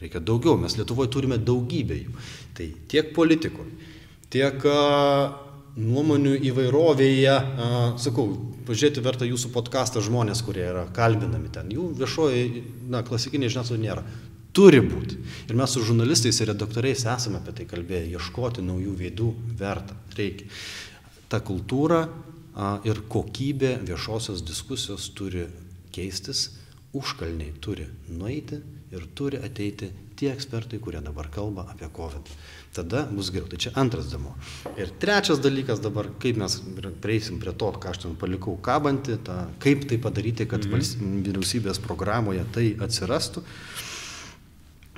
Reikia daugiau, mes Lietuvoje turime daugybę jų. Tai tiek politikoje, tiek nuomonių įvairovėje, sakau, pažiūrėti verta jūsų podcastą žmonės, kurie yra kalbinami ten. Jų viešoji, na, klasikinė žiniasklaida nėra. Turi būti. Ir mes su žurnalistais ir redaktoriais esame apie tai kalbėję, ieškoti naujų veidų verta. Reikia. Ta kultūra ir kokybė viešosios diskusijos turi keistis, užkalniai turi nueiti ir turi ateiti tie ekspertai, kurie dabar kalba apie COVID tada bus geriau. Tai čia antras demo. Ir trečias dalykas dabar, kaip mes prieisim prie to, ką aš ten palikau kabantį, ta, kaip tai padaryti, kad mm -hmm. vyriausybės programoje tai atsirastų.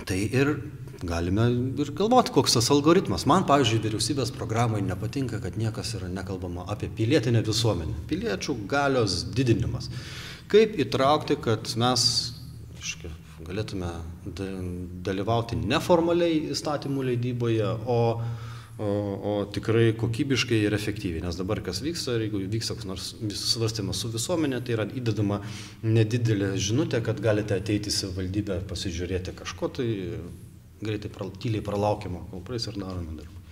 Tai ir galime ir galvoti, koks tas algoritmas. Man, pavyzdžiui, vyriausybės programoje nepatinka, kad niekas yra nekalbama apie pilietinę visuomenę. Piliečių galios didinimas. Kaip įtraukti, kad mes, iškia, galėtume dalyvauti neformaliai įstatymų leidyboje, o, o, o tikrai kokybiškai ir efektyviai. Nes dabar kas vyksta, jeigu vyksta koks nors svarstymas su visuomenė, tai yra įdedama nedidelė žinutė, kad galite ateiti į savivaldybę pasižiūrėti kažko, tai greitai tyliai pralaukiama, kol praeis ir darome darbą.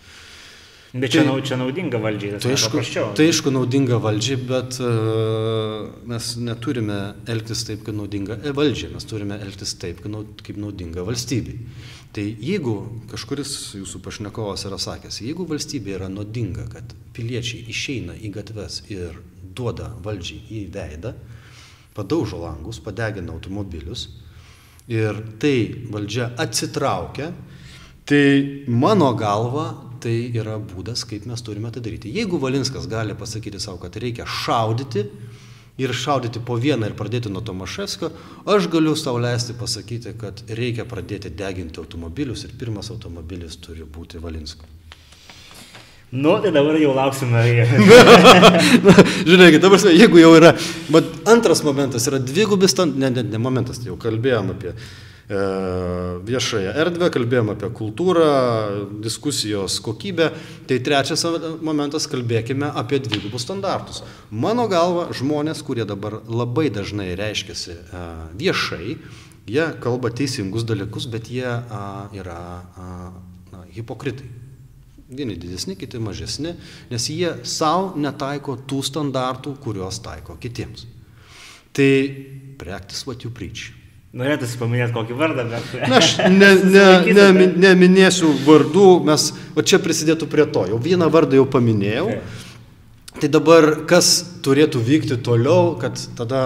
Bet čia, tai, čia naudinga valdžiai, tai aišku, tai aišku naudinga valdžiai, bet uh, mes neturime elgtis taip, kad naudinga e, valdžiai, mes turime elgtis taip, kaip naudinga valstybei. Tai jeigu kažkuris jūsų pašnekovas yra sakęs, jeigu valstybė yra naudinga, kad piliečiai išeina į gatves ir duoda valdžiai į veidą, padaužo langus, padegina automobilius ir tai valdžia atsitraukia, tai mano galva tai yra būdas, kaip mes turime tai daryti. Jeigu Valinskas gali pasakyti savo, kad reikia šaudyti ir šaudyti po vieną ir pradėti nuo Tomaševskio, aš galiu savo leisti pasakyti, kad reikia pradėti deginti automobilius ir pirmas automobilis turi būti Valinsko. Nu, tai dabar jau lauksime. Žiūrėkit, dabar, jeigu jau yra, bet antras momentas yra dvigubis, ne, ne, ne momentas, tai jau kalbėjom apie E, viešąją erdvę, kalbėjom apie kultūrą, diskusijos kokybę. Tai trečias momentas, kalbėkime apie dvigubus standartus. Mano galva, žmonės, kurie dabar labai dažnai reiškiasi e, viešai, jie kalba teisingus dalykus, bet jie yra na, hipokritai. Vieni didesni, kiti mažesni, nes jie savo netaiko tų standartų, kuriuos taiko kitiems. Tai practice what you preach. Norėtųsi paminėti kokį vardą, bet... Na, aš ne, ne, ne, neminėsiu vardų, mes, o čia prisidėtų prie to, jau vieną vardą jau paminėjau. Okay. Tai dabar kas turėtų vykti toliau, kad tada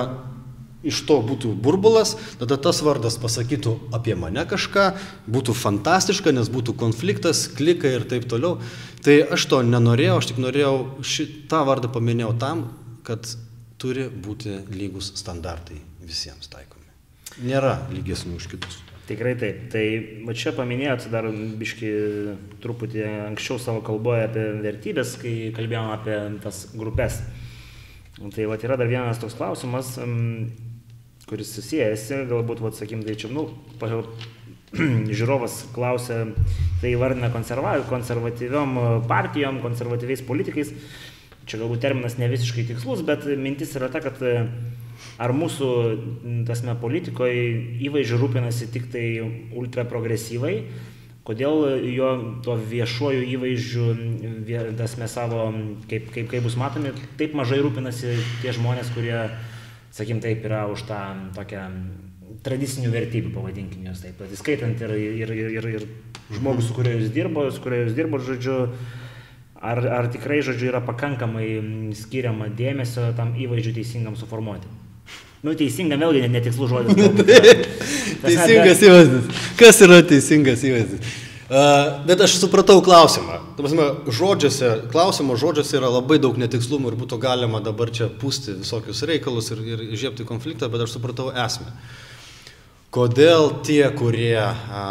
iš to būtų burbulas, tada tas vardas pasakytų apie mane kažką, būtų fantastiška, nes būtų konfliktas, klikai ir taip toliau. Tai aš to nenorėjau, aš tik norėjau šitą vardą paminėjau tam, kad turi būti lygus standartai visiems taikomi nėra lygesnių už kitus. Tikrai taip. Tai va čia paminėjot dar biški truputį anksčiau savo kalboje apie vertybės, kai kalbėjom apie tas grupės. Tai va yra dar vienas toks klausimas, kuris susijęsi, galbūt, va, sakim, tai čia, nu, žiūrovas klausia, tai vardina konservatyviom partijom, konservatyviais politikais. Čia galbūt terminas ne visiškai tikslus, bet mintis yra ta, kad ar mūsų, tasme, politikoje įvaizdžių rūpinasi tik tai ultraprogresyvai, kodėl jo to viešuoju įvaizdžiu, tasme savo, kaip, kaip, kaip bus matomi, taip mažai rūpinasi tie žmonės, kurie, sakim, taip yra už tą tokią tradicinių vertybių, pavadinkim juos taip, įskaitant ir, ir, ir, ir žmogus, su kuriuo jūs dirbo, su kuriuo jūs dirbo, žodžiu, ar, ar tikrai, žodžiu, yra pakankamai skiriama dėmesio tam įvaizdžiui teisingam suformuoti. Nu, teisinga, vėlgi netikslus žodis. teisingas įvaizdis. Kas yra teisingas įvaizdis? Uh, bet aš supratau klausimą. Prasme, žodžiuose, klausimo žodžiuose yra labai daug netikslumų ir būtų galima dabar čia pūsti visokius reikalus ir, ir žiepti konfliktą, bet aš supratau esmę. Kodėl tie, kurie a,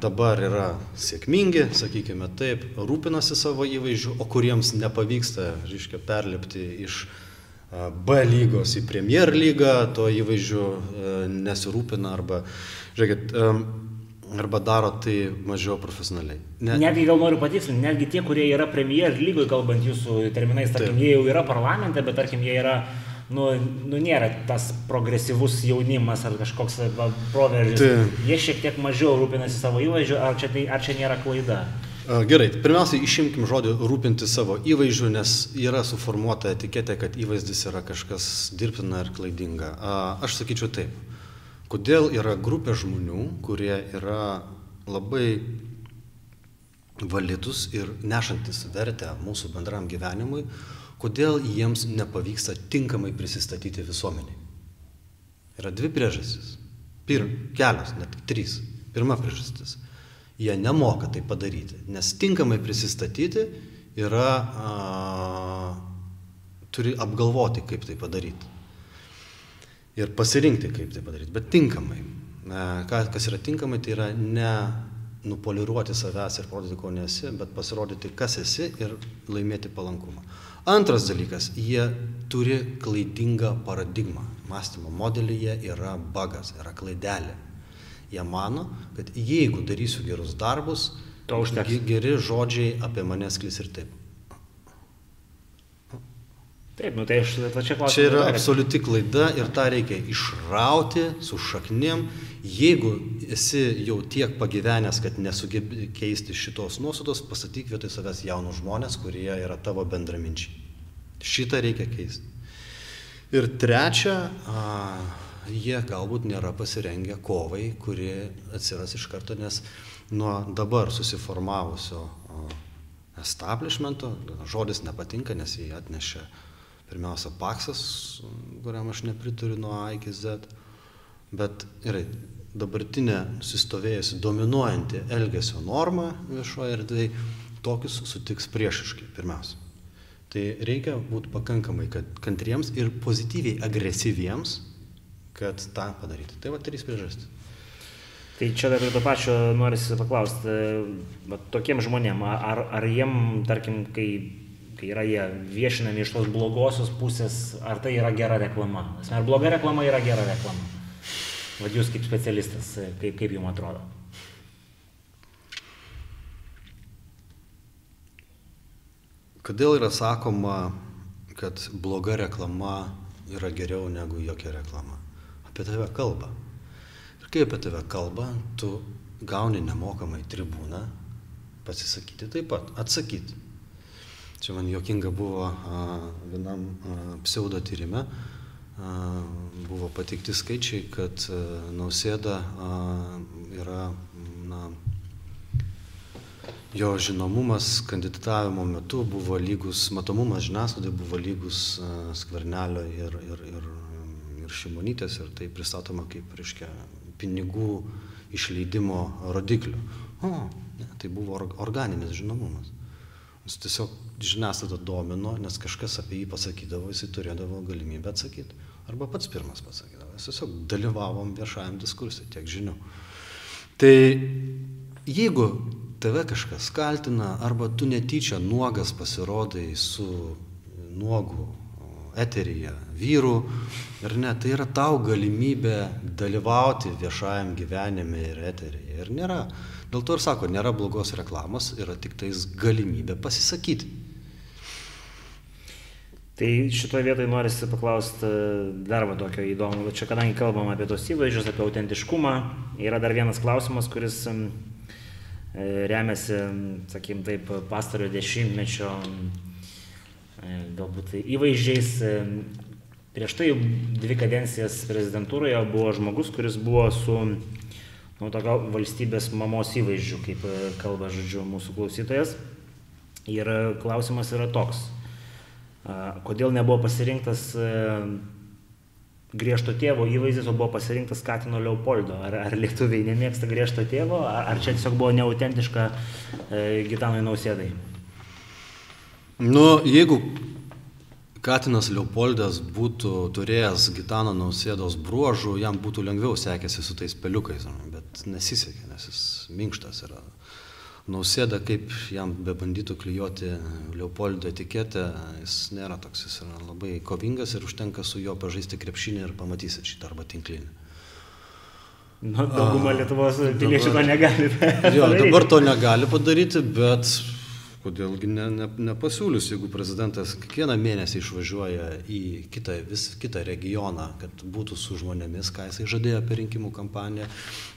dabar yra sėkmingi, sakykime taip, rūpinasi savo įvaizdžiu, o kuriems nepavyksta, reiškia, perlipti iš B lygos į Premier lygą, to įvaizdžiu nesirūpina arba, žiūrėkit, arba daro tai mažiau profesionaliai. Ne. Netgi gal noriu patikslinti, netgi tie, kurie yra Premier lygoje, kalbant jūsų terminais, tarkim, Taip. jie jau yra parlamente, bet tarkim, jie yra nu, nu nėra tas progresyvus jaunimas ar kažkoks proveržis. Tai. Jie šiek tiek mažiau rūpinasi savo įvaizdžiu, ar čia, tai, ar čia nėra klaida? Gerai, pirmiausia, išimkim žodį rūpinti savo įvaizdžiu, nes yra suformuota etiketė, kad įvaizdis yra kažkas dirbtina ir klaidinga. Aš sakyčiau taip. Kodėl yra grupė žmonių, kurie yra labai validus ir nešantis vertę mūsų bendram gyvenimui, kodėl jiems nepavyksta tinkamai prisistatyti visuomeniai. Yra dvi priežastys. Pir, kelios, net trys. Pirma priežastis. Jie nemoka tai padaryti, nes tinkamai prisistatyti yra, a, turi apgalvoti, kaip tai padaryti. Ir pasirinkti, kaip tai padaryti, bet tinkamai. Kas yra tinkamai, tai yra ne nupoliruoti savęs ir parodyti, ko nesi, bet pasirodyti, kas esi ir laimėti palankumą. Antras dalykas, jie turi klaidingą paradigmą. Mąstymo modelyje yra bagas, yra klaidelė. Jie mano, kad jeigu darysiu gerus darbus. Geri žodžiai apie mane sklis ir taip. Taip, nu tai aš tai čia klausiu. Čia yra absoliuti klaida ir tą reikia išrauti su šaknim. Jeigu esi jau tiek pagyvenęs, kad nesugebi keisti šitos nuostatos, pasakyk vietoj savęs jaunus žmonės, kurie yra tavo bendraminčiai. Šitą reikia keisti. Ir trečia, a, jie galbūt nėra pasirengę kovai, kuri atsiras iš karto, nes nuo dabar susiformavusio establishmento, žodis nepatinka, nes jį atnešė pirmiausia Paksas, kuriam aš nepritariu nuo A iki Z, bet gerai, dabartinė sustovėjusi dominuojanti elgesio norma viešoje erdvėje, tokius sutiks priešiškai pirmiausia. Tai reikia būti pakankamai kantriems ir pozityviai agresyviems, kad tą padaryti. Tai va trys priežastys. Tai čia dar to pačio norisi paklausti, va, tokiem žmonėm, ar, ar jiem, tarkim, kai kai yra jie viešinami iš tos blogosios pusės, ar tai yra gera reklama. Ar bloga reklama yra gera reklama? Vad jūs kaip specialistas, kaip, kaip jums atrodo? Kodėl yra sakoma, kad bloga reklama yra geriau negu jokia reklama? Apie tave kalba. Ir kai apie tave kalba, tu gauni nemokamai tribūną pasisakyti taip pat, atsakyti. Čia man jokinga buvo vienam pseudo tyrime, a, buvo pateikti skaičiai, kad nausėda yra, na, jo žinomumas kandidatavimo metu buvo lygus, matomumas žiniasklaidai buvo lygus skvernelio ir, ir, ir, ir šimonytės ir tai pristatoma kaip, reiškia, pinigų išleidimo rodiklių. O, ne, tai buvo organinis žinomumas. Jis tiesiog žiniasklaida domino, nes kažkas apie jį pasakydavo, jisai turėdavo galimybę atsakyti. Arba pats pirmas pasakydavo. Mes tiesiog dalyvavom viešajam diskursui, tiek žinių. Tai jeigu tave kažkas kaltina, arba tu netyčia nuogas pasirodai su nuogu eteryje vyrų, ir ne, tai yra tau galimybė dalyvauti viešajam gyvenime ir eteryje. Ir nėra Dėl to ir sako, nėra blogos reklamos, yra tik tais galimybė pasisakyti. Tai šitoje vietoje norisi paklausti dar va tokio įdomu, čia kadangi kalbam apie tos įvaizdžius, apie autentiškumą, yra dar vienas klausimas, kuris e, remiasi, sakykim taip, pastarojo dešimtmečio e, galbūt įvaizdžiais. Prieš tai dvi kadencijas prezidentūroje buvo žmogus, kuris buvo su nu, tokio valstybės mamos įvaizdžių, kaip e, kalba, žodžiu, mūsų klausytojas. Ir e, klausimas yra toks, kodėl nebuvo pasirinktas e, griežto tėvo įvaizdis, o buvo pasirinktas Katino Leopoldo. Ar, ar lietuviai nemėgsta griežto tėvo, ar, ar čia tiesiog buvo neautentiška e, Gitanui Nausėdai? Nu, jeigu Katinas Leopoldas būtų turėjęs Gitano Nausėdos bruožų, jam būtų lengviau sekėsi su tais peliukais, bet nesisekė, nes jis minkštas yra. Nausėda, kaip jam bebandytų klyjuoti Leopoldo etiketę, jis nėra toks, jis yra labai kovingas ir užtenka su juo pažaisti krepšinį ir pamatysit šitą arba tinklinį. Nu, dauguma Lietuvos piliečių to negali. Jo, dabar to negali padaryti, bet kodėlgi ne, ne, nepasiūlius, jeigu prezidentas kiekvieną mėnesį išvažiuoja į kitą, vis kitą regioną, kad būtų su žmonėmis, ką jisai žadėjo per rinkimų kampaniją,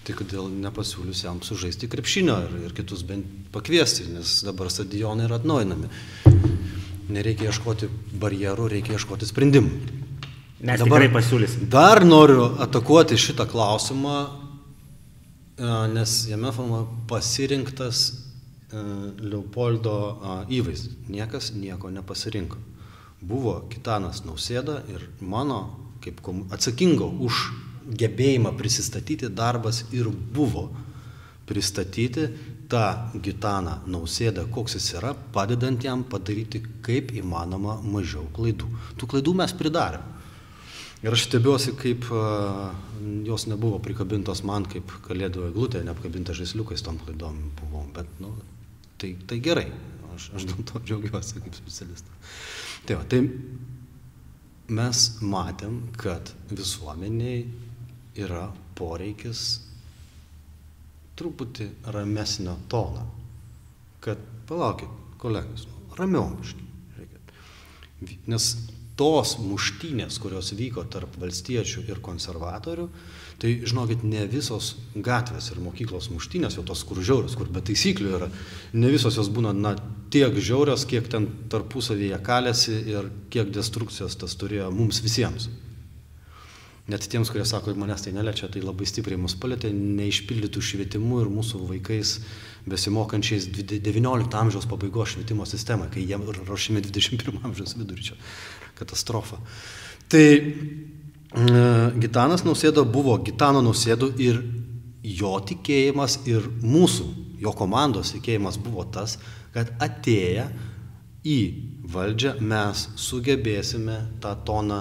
tai kodėl nepasiūlius jam sužaisti krepšinio ir, ir kitus bent pakviesti, nes dabar stadionai yra atnaujinami. Nereikia ieškoti barjerų, reikia ieškoti sprendimų. Mes dabar pasiūlysim. Dar noriu atakuoti šitą klausimą, nes jame pasirinktas E, Leopoldo įvaizdis. Niekas nieko nepasirinko. Buvo Kitanas Nausėda ir mano, kaip atsakingo už gebėjimą prisistatyti darbas ir buvo pristatyti tą Gitaną Nausėdą, koks jis yra, padedant jam padaryti kaip įmanoma mažiau klaidų. Tų klaidų mes pridarėm. Ir aš stebiuosi, kaip uh, jos nebuvo prikabintos man, kaip kalėdų eglutė, neapkabinta žaisliukais tom klaidom buvo. Bet, nu, Tai, tai gerai, aš, aš dėl to džiaugiuosi kaip specialistas. Tai, va, tai mes matėm, kad visuomeniai yra poreikis truputį ramesnio tono. Kad palaukit, kolegos, ramiau muškit. Nes tos muštynės, kurios vyko tarp valstiečių ir konservatorių, Tai žinokit, ne visos gatvės ir mokyklos muštynės, jau tos kur žiaurios, kur be taisyklių yra, ne visos jos būna na, tiek žiaurios, kiek ten tarpusavyje kalėsi ir kiek destrukcijos tas turėjo mums visiems. Net tiems, kurie sako, manęs tai neliečia, tai labai stipriai mus palėtė neišpildytų švietimu ir mūsų vaikais besimokančiais 19 amžiaus pabaigos švietimo sistemą, kai jie ruošiami 21 amžiaus vidurčio. Katastrofa. Tai Gitanas Nausėda buvo Gitano Nausėdų ir jo tikėjimas ir mūsų, jo komandos tikėjimas buvo tas, kad atėję į valdžią mes sugebėsime tą toną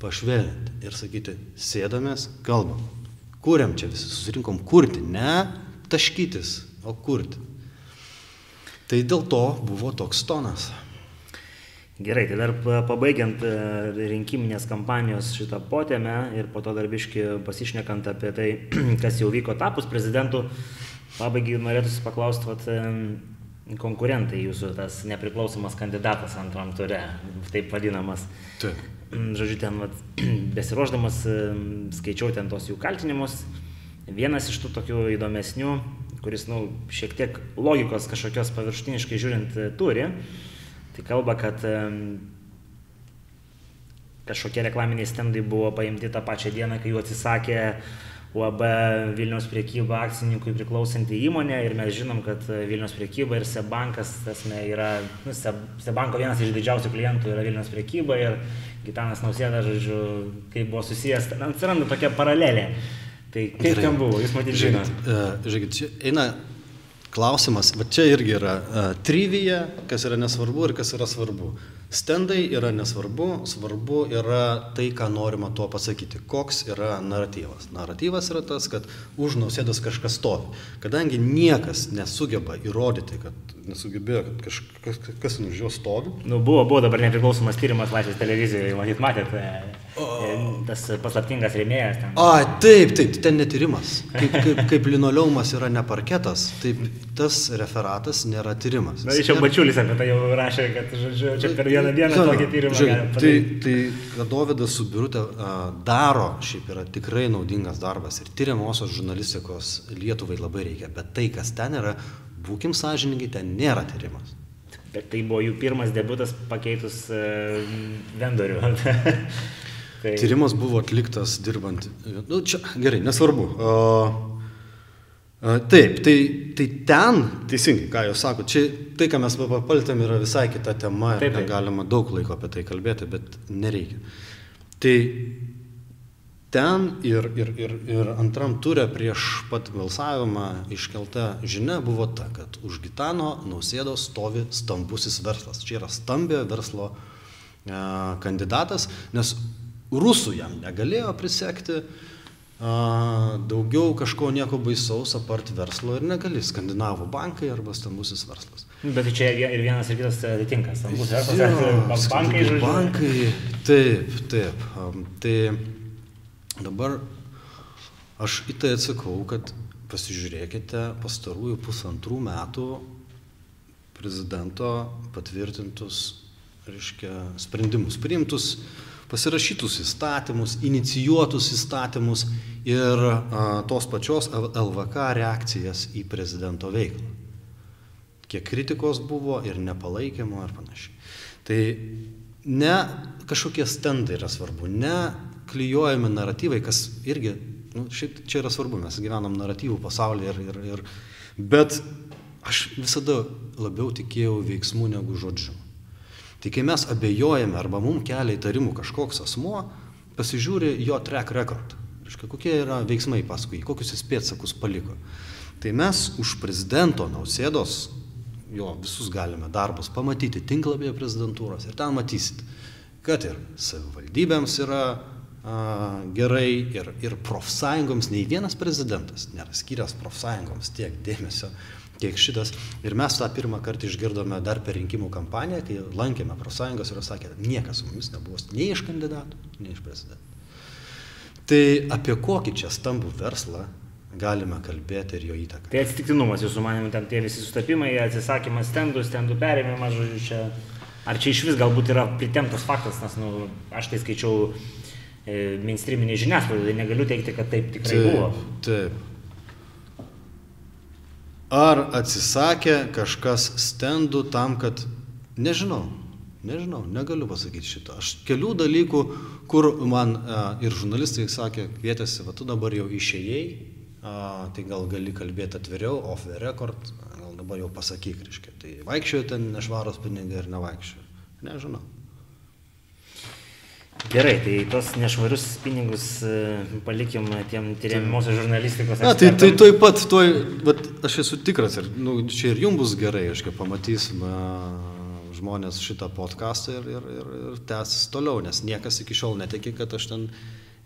pašvelninti ir sakyti, sėdamės, kalbam, kuriam čia visi, susirinkom kurti, ne taškytis, o kurti. Tai dėl to buvo toks tonas. Gerai, tai dar pabaigiant e, rinkiminės kampanijos šitą potėmę ir po to darbiški pasišnekant apie tai, kas jau vyko tapus prezidentu, pabaigai norėtųsi paklausti, vat, konkurentai jūsų, tas nepriklausomas kandidatas antram ture, taip vadinamas. Taip. Mm, žodžiu, ten vat, besiruošdamas skaičiau ten tos jų kaltinimus. Vienas iš tų tokių įdomesnių, kuris, nu, šiek tiek logikos kažkokios paviršutiniškai žiūrint e, turi, Tai kalba, kad kažkokie reklaminiai stendai buvo paimti tą pačią dieną, kai jų atsisakė UAB Vilniaus priekyba akcininkui priklausanti įmonė ir mes žinom, kad Vilniaus priekyba ir Sebankas, tasme, yra, nu, Sebanko vienas iš didžiausių klientų yra Vilniaus priekyba ir Gitanas Nausėda, žodžiu, kai buvo susijęs, atsiranda tokia paralelė. Tai kaip Gerai. ten buvo, jūs matyti žinote. Žiūrėkit, čia eina klausimas, va čia irgi yra uh, trivija, kas yra nesvarbu ir kas yra svarbu. Stendai yra nesvarbu, svarbu yra tai, ką norima tuo pasakyti. Koks yra naratyvas? Naratyvas yra tas, kad už nausėdas kažkas stovi. Kadangi niekas nesugeba įrodyti, kad nesugebėjo, kad kažkas kas už jo stovi. Nu, buvo, buvo dabar nepriklausomas tyrimas Laisvės televizijoje, matyt, matėte. Tas paslaptingas rėmėjas ten. A, taip, taip, ten netyrimas. Kaip, kaip, kaip linoleumas yra ne parketas, taip tas referatas nėra tyrimas. Na, iš jau Bačiulis apie tai jau rašė, kad, žodžiu, čia per vieną vieną dieną Žinoma, tokį tyrimą žiūrėk, tai, tai, kad Dovydas su Birutė daro, šiaip yra tikrai naudingas darbas ir tyriamosios žurnalistikos Lietuvai labai reikia, bet tai, kas ten yra, būkim sąžininkai, ten nėra tyrimas. Bet tai buvo jų pirmas debutas pakeitus uh, vendorių. tai... Tyrimas buvo atliktas dirbant. Nu, čia gerai, nesvarbu. Uh, Taip, tai, tai ten, teisingai, ką jūs sakote, čia tai, ką mes papaltėm, yra visai kita tema ir taip, taip. galima daug laiko apie tai kalbėti, bet nereikia. Tai ten ir, ir, ir, ir antram turė prieš pat balsavimą iškelta žinia buvo ta, kad už Gitano nausėdos stovi stambusis verslas. Čia yra stambio verslo e, kandidatas, nes rusų jam negalėjo prisekti. Daugiau kažko nieko baisaus apart verslo ir negali. Skandinavų bankai arba stambusis verslas. Bet tai čia ir vienas ir kitas atitinka. Stambus verslas, ar bankai, žodžiu. Bankai, taip, taip. Tai dabar aš į tai atsakau, kad pasižiūrėkite pastarųjų pusantrų metų prezidento patvirtintus, reiškia, sprendimus, priimtus pasirašytus įstatymus, inicijuotus įstatymus ir tos pačios LVK reakcijas į prezidento veiklą. Kiek kritikos buvo ir nepalaikymo ar panašiai. Tai ne kažkokie stendai yra svarbu, ne klyjuojami naratyvai, kas irgi, nu, šiaip čia yra svarbu, mes gyvenam naratyvų pasaulyje ir, ir, ir, bet aš visada labiau tikėjau veiksmų negu žodžių. Tai kai mes abejojame arba mums kelia įtarimų kažkoks asmuo, pasižiūri jo track record. Reiškia, kokie yra veiksmai paskui, kokius jis pėtsakus paliko. Tai mes už prezidento nausėdos, jo visus galime darbus pamatyti tinklapyje prezidentūros ir ten matysit, kad ir savivaldybėms yra gerai ir, ir profsąjungoms, nei vienas prezidentas nėra skyręs profsąjungoms tiek dėmesio kiek šitas. Ir mes tą pirmą kartą išgirdome dar per rinkimų kampaniją, kai lankėme profsąjungos ir sakė, niekas su mumis nebuvo nei iš kandidatų, nei iš prezidentų. Tai apie kokį čia stambų verslą galime kalbėti ir jo įtaką. Tai atsitiktinumas, jūsų manimo, ten tie visi sutapimai, atsisakymas stendų, stendų perėmimas, žodžiu, čia. Ar čia iš vis galbūt yra pritemtas faktas, nes, nu, aš tai skaičiau e, mainstreaminė žiniasklaida, tai negaliu teikti, kad taip tikrai taip, buvo. Taip. Ar atsisakė kažkas stendų tam, kad, nežinau, nežinau, negaliu pasakyti šito. Aš kelių dalykų, kur man a, ir žurnalistai sakė, kvietėsi, va tu dabar jau išėjai, a, tai gal gali kalbėti atviriau, off the record, gal dabar jau pasakyk, reiškia. Tai vaikščiojo ten nešvaros pinigai ir nevaikščiojo. Nežinau. Gerai, tai tos nešvarius pinigus e, palikim tiem tyriamosios žurnalistikos. Na, tai, tai tuoj pat, tuoj, bet aš esu tikras ir nu, čia ir jums bus gerai, aš kaip pamatysim žmonės šitą podcastą ir, ir, ir, ir tęs toliau, nes niekas iki šiol netiki, kad aš ten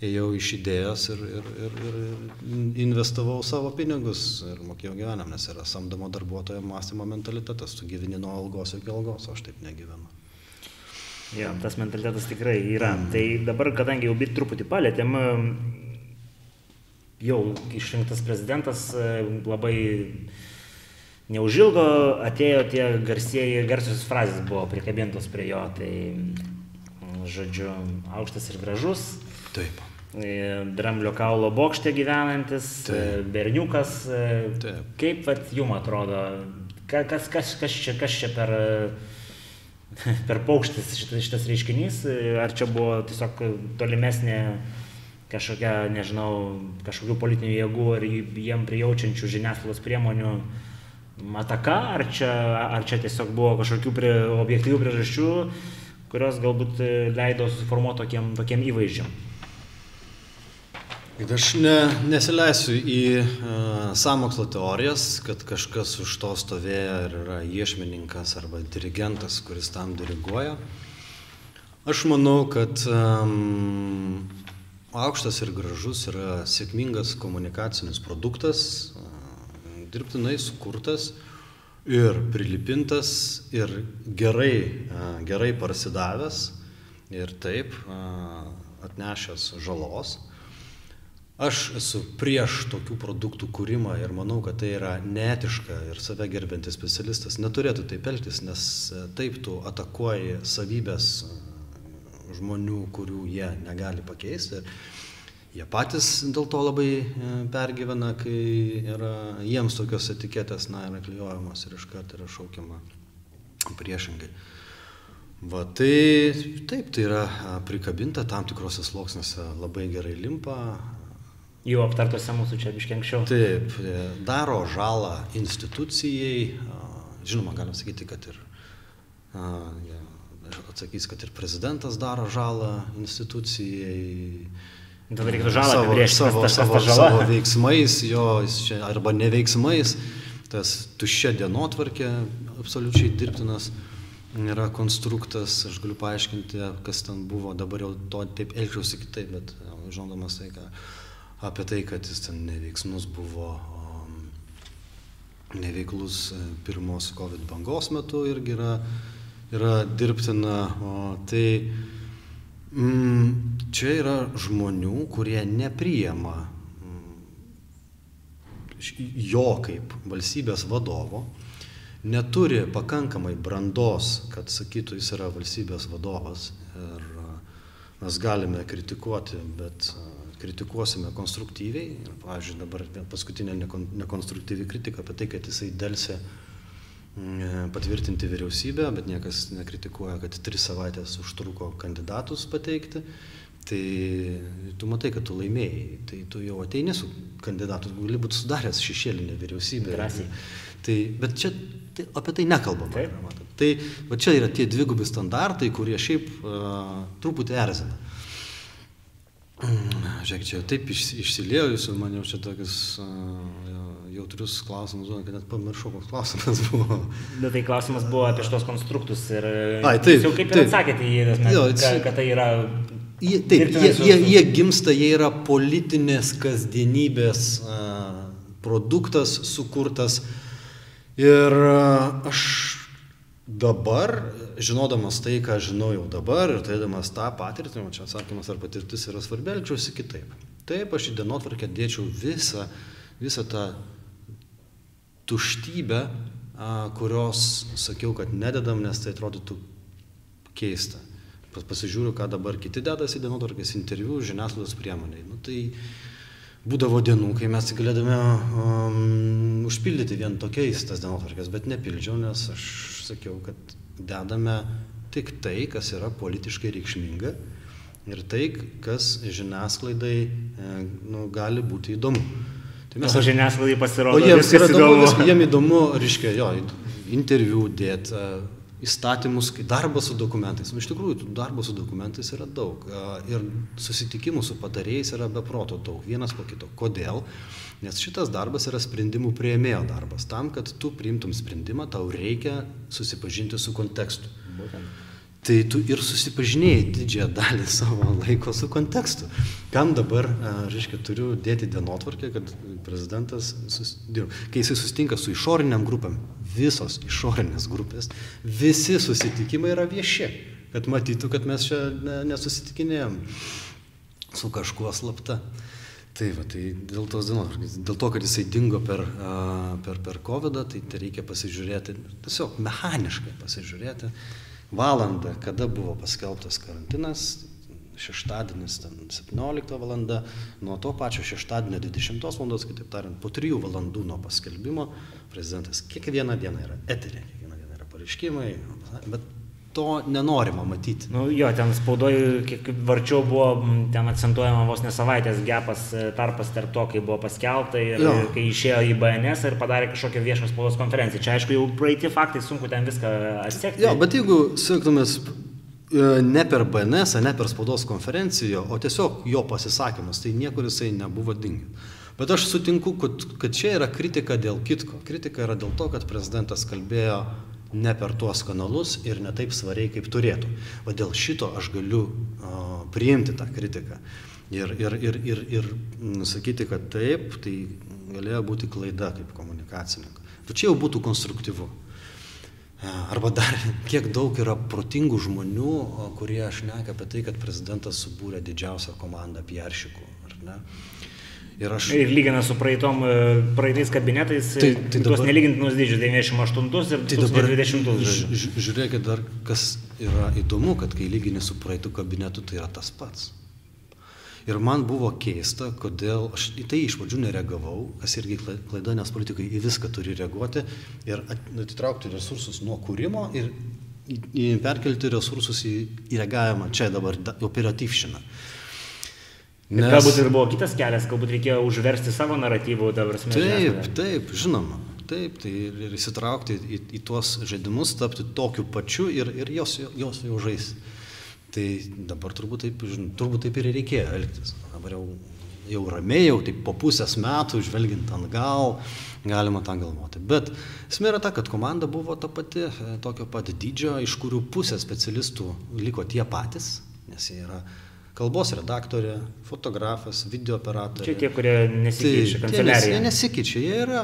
ėjau iš idėjos ir, ir, ir, ir investavau savo pinigus ir mokėjau gyvenam, nes yra samdomo darbuotojo mąstymo mentalitetas, tu gyveni nuo algos iki algos, aš taip negyvenu. Jo, tas mentalitetas tikrai yra. Mm. Tai dabar, kadangi jau bit truputį palėtėm, jau išrinktas prezidentas labai neužilgo atėjo tie garsieji, garsios frazės buvo prikabintos prie jo. Tai, žodžiu, aukštas ir gražus. Taip. Dramblio kaulo bokšte gyvenantis, Taip. berniukas. Taip. Kaip vat, jum atrodo, kas, kas, kas, čia, kas čia per per paukštis šitas, šitas reiškinys, ar čia buvo tiesiog tolimesnė kažkokia, nežinau, kažkokių politinių jėgų ar jiem prijaučiančių žiniasklaidos priemonių ataka, ar čia, ar čia tiesiog buvo kažkokių prie, objektyvių priežasčių, kurios galbūt leido susiformuoti tokiem, tokiem įvaizdžiam. Aš ne, nesileisiu į uh, samokslo teorijas, kad kažkas už to stovėjo ir yra iešmininkas arba dirigentas, kuris tam diriguoja. Aš manau, kad um, aukštas ir gražus yra sėkmingas komunikacinis produktas, uh, dirbtinai sukurtas ir prilipintas ir gerai, uh, gerai parsidavęs ir taip uh, atnešęs žalos. Aš esu prieš tokių produktų kūrimą ir manau, kad tai yra neetiška ir save gerbintis specialistas neturėtų taip elgtis, nes e, taip tu atakuoji savybės e, žmonių, kurių jie negali pakeisti. Ir jie patys dėl to labai e, pergyvena, kai yra jiems tokios etiketės, na, yra klijuojamos ir iškart yra šaukiama priešingai. Va, tai taip, tai yra prikabinta tam tikrose sluoksniuose labai gerai limpa, jau aptartose mūsų čia biškiai anksčiau. Taip, e, daro žalą institucijai, žinoma, galim sakyti, kad ir, atsakys, kad ir prezidentas daro žalą institucijai. Tada reikėtų žalą savo, apibrėžti, savo, tas, savo, tas savo veiksmais, jo, arba neveiksmais, tas tuščia dienotvarkė, absoliučiai dirbtinas yra konstruktas, aš galiu paaiškinti, kas ten buvo, dabar jau to taip elgčiausi kitaip, bet žinodamas tai, ką apie tai, kad jis ten neveiksnus buvo, neveiklus e, pirmos COVID bangos metu irgi yra, yra dirbtina. O tai mm, čia yra žmonių, kurie nepriema mm, jo kaip valstybės vadovo, neturi pakankamai brandos, kad sakytų, jis yra valstybės vadovas. Ir mes galime kritikuoti, bet kritikuosime konstruktyviai. Ir, pavyzdžiui, dabar paskutinė nekonstruktyvi kritika apie tai, kad jisai dėlse mm, patvirtinti vyriausybę, bet niekas nekritikuoja, kad tris savaitės užtruko kandidatus pateikti. Tai tu matai, kad tu laimėjai, tai tu jau ateini su kandidatu, gali būti sudaręs šešėlinę vyriausybę. Drąsiai. Tai, bet čia tai, apie tai nekalbama. Taip. Tai va čia yra tie dvigubi standartai, kurie šiaip uh, truputį erzina. Žiūrėk, čia taip iš, išsilėjo jūsų, man jau čia tokius uh, jautrius klausimus, kad net pamiršau, koks klausimas buvo. Bet tai klausimas buvo apie šitos konstruktus ir... Ai, taip. Jau kaip ir taip. atsakėte į jį, jo, kad, kad tai yra... Jie, taip, jie, jie, jie gimsta, jie yra politinės kasdienybės uh, produktas sukurtas ir uh, aš dabar žinodamas tai, ką žinau jau dabar ir turėdamas tą patirtį, o čia atsakymas ar patirtis yra svarbi, elgčiausi kitaip. Taip, aš į dienotvarkę dėčiau visą, visą tą tuštybę, kurios sakiau, kad nededam, nes tai atrodytų keista. Pasižiūriu, ką dabar kiti dedasi į dienotvarkės interviu, žiniasklaidos priemoniai. Nu, tai būdavo dienų, kai mes galėdame um, užpildyti vien tokiais tas dienotvarkės, bet nepildžiau, nes aš sakiau, kad dedame tik tai, kas yra politiškai reikšminga ir tai, kas žiniasklaidai e, nu, gali būti įdomu. Tai mes, o žiniasklaidai pasirodo, o jiems yra įdomu, vis, jiems įdomu, reiškia, jo, interviu dėti, e, įstatymus, darbas su dokumentais. Nu, iš tikrųjų, darbo su dokumentais yra daug. E, ir susitikimų su patarėjais yra beproto daug, vienas po kito. Kodėl? Nes šitas darbas yra sprendimų prieimėjo darbas. Tam, kad tu priimtum sprendimą, tau reikia susipažinti su kontekstu. Būtent. Tai tu ir susipažinėjai didžiąją dalį savo laiko su kontekstu. Kam dabar, reiškia, turiu dėti dienotvarkę, kad prezidentas, sus, kai jisai sustinka su išoriniam grupėm, visos išorinės grupės, visi susitikimai yra vieši, kad matytų, kad mes čia nesusitikinėjom su kažkuo slapta. Tai va, tai dėl tos dienos, dėl to, kad jisai dingo per, per, per COVID, tai, tai reikia pasižiūrėti, tiesiog mechaniškai pasižiūrėti valandą, kada buvo paskelbtas karantinas, šeštadienis, ten 17 val. nuo to pačio šeštadienio 20 val. kitaip tariant, po 3 valandų nuo paskelbimo prezidentas kiekvieną dieną yra eterė, kiekvieną dieną yra pareiškimai, bet to nenorima matyti. Nu, jo, ten spaudoje, kiek varčiau buvo, ten akcentuojama vos ne savaitės gepas e, tarpas tarp to, kai buvo paskelbta ir jo. kai išėjo į BNS ir padarė kažkokią viešą spaudos konferenciją. Čia aišku, jau praeiti faktai, sunku ten viską atsekti. Jo, bet jeigu siektumės e, ne per BNS, ne per spaudos konferenciją, o tiesiog jo pasisakymas, tai niekur jisai nebuvo dingęs. Bet aš sutinku, kad, kad čia yra kritika dėl kitko. Kritika yra dėl to, kad prezidentas kalbėjo ne per tuos kanalus ir ne taip svariai, kaip turėtų. O dėl šito aš galiu o, priimti tą kritiką ir, ir, ir, ir, ir sakyti, kad taip, tai galėjo būti klaida kaip komunikacininko. Tu čia jau būtų konstruktyvu. Arba dar, kiek daug yra protingų žmonių, kurie aš nekia apie tai, kad prezidentas subūrė didžiausią komandą piaršikų, ar ne? Ir, aš... ir lygina su praeitom, e, praeitais kabinetais, tai, tai tuos dabar... nelygintinus dydžius 98 ir tai 2020. Žiūrėkit dar, kas yra įdomu, kad kai lygini su praeitų kabinetu, tai yra tas pats. Ir man buvo keista, kodėl aš į tai iš pradžių nereagavau, kas irgi klaida, nes politikai į viską turi reaguoti ir atitraukti resursus nuo kūrimo ir perkelti resursus į, į reagavimą čia dabar operatyvšiną. Nes... Galbūt ir buvo kitas kelias, galbūt reikėjo užversti savo naratyvų dabar smegenis. Taip, taip, žinoma. Taip, tai ir, ir įsitraukti į, į tuos žaidimus, tapti tokiu pačiu ir, ir jos, jos jau žais. Tai dabar turbūt taip, turbūt taip ir reikėjo elgtis. Dabar jau, jau ramiai, jau taip po pusės metų, žvelgiant atgal, galima tą galvoti. Bet esmė yra ta, kad komanda buvo ta pati, tokio pat dydžio, iš kurių pusė specialistų liko tie patys, nes jie yra kalbos redaktorė, fotografas, video operatorė. Čia tie, kurie nesikeičia Tai, kanceliarijoje. Jie nesikeičia, jie yra.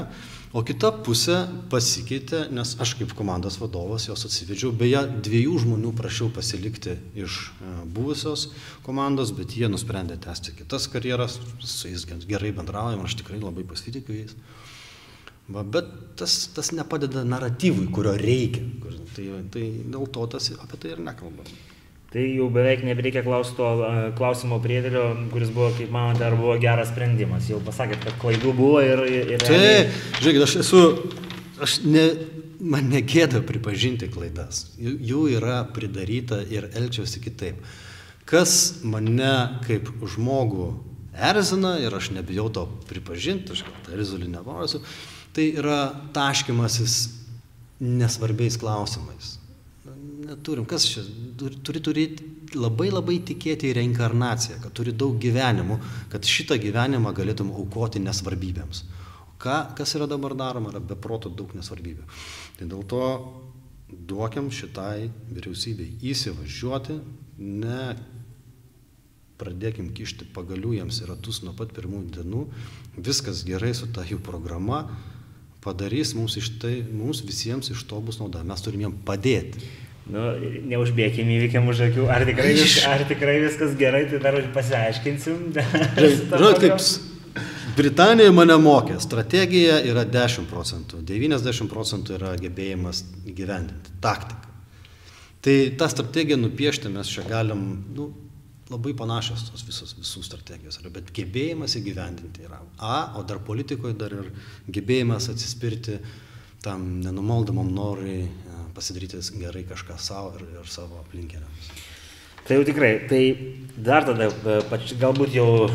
O kita pusė pasikeitė, nes aš kaip komandos vadovas jos atsivedžiau. Beje, dviejų žmonių prašiau pasilikti iš e, buvusios komandos, bet jie nusprendė tęsti kitas karjeras, su jais gerai bendraujam, aš tikrai labai pasitikiu jais. Va, bet tas, tas nepadeda naratyvui, kurio reikia. Tai, tai dėl to tas apie tai ir nekalbam. Tai jau beveik nebereikia klausti to klausimo priedėlio, kuris buvo, kaip manote, ar buvo geras sprendimas. Jau pasakėt, kad klaidų buvo ir... ir ir Tai, realiai- žiūrėkit, aš esu, aš ne, man negėda pripažinti klaidas. Jų jų yra pridaryta ir elgčiausi kitaip. Kas mane kaip žmogų erzina ir aš nebijau to pripažinti, aš tą erzulį nevarosiu, tai yra taškimasis nesvarbiais klausimais. Neturim, kas čia, turi, turėti labai labai tikėti į reinkarnaciją, kad turi daug gyvenimų, kad šitą gyvenimą galėtum aukoti nesvarbybėms. Ką, kas yra dabar daroma, yra beproto daug nesvarbybių. Tai dėl to duokiam šitai vyriausybei įsivažiuoti, ne pradėkim kišti pagalių jiems į ratus nuo pat pirmų dienų, viskas gerai su ta jų programa, padarys mums, iš tai, mums visiems iš to bus nauda, mes turim jiem padėti. Nu, neužbėgim įvykiam už akių. Ar tikrai, vis, ar tikrai viskas gerai, tai dar pasiaiškinsim. Žinot, kaip Britanija mane mokė, strategija yra 10 procentų, 90 procentų yra gebėjimas įgyvendinti, taktika. Tai tą strategiją nupiešti mes čia galim, nu, labai panašios tos visos visų strategijos bet gebėjimas įgyvendinti yra A, o dar politikoje dar ir gebėjimas atsispirti tam nenumaldomam norui pasidaryti gerai kažką savo ir, ir savo aplinkiniams. Tai jau tikrai, tai dar tada, e, pač, galbūt jau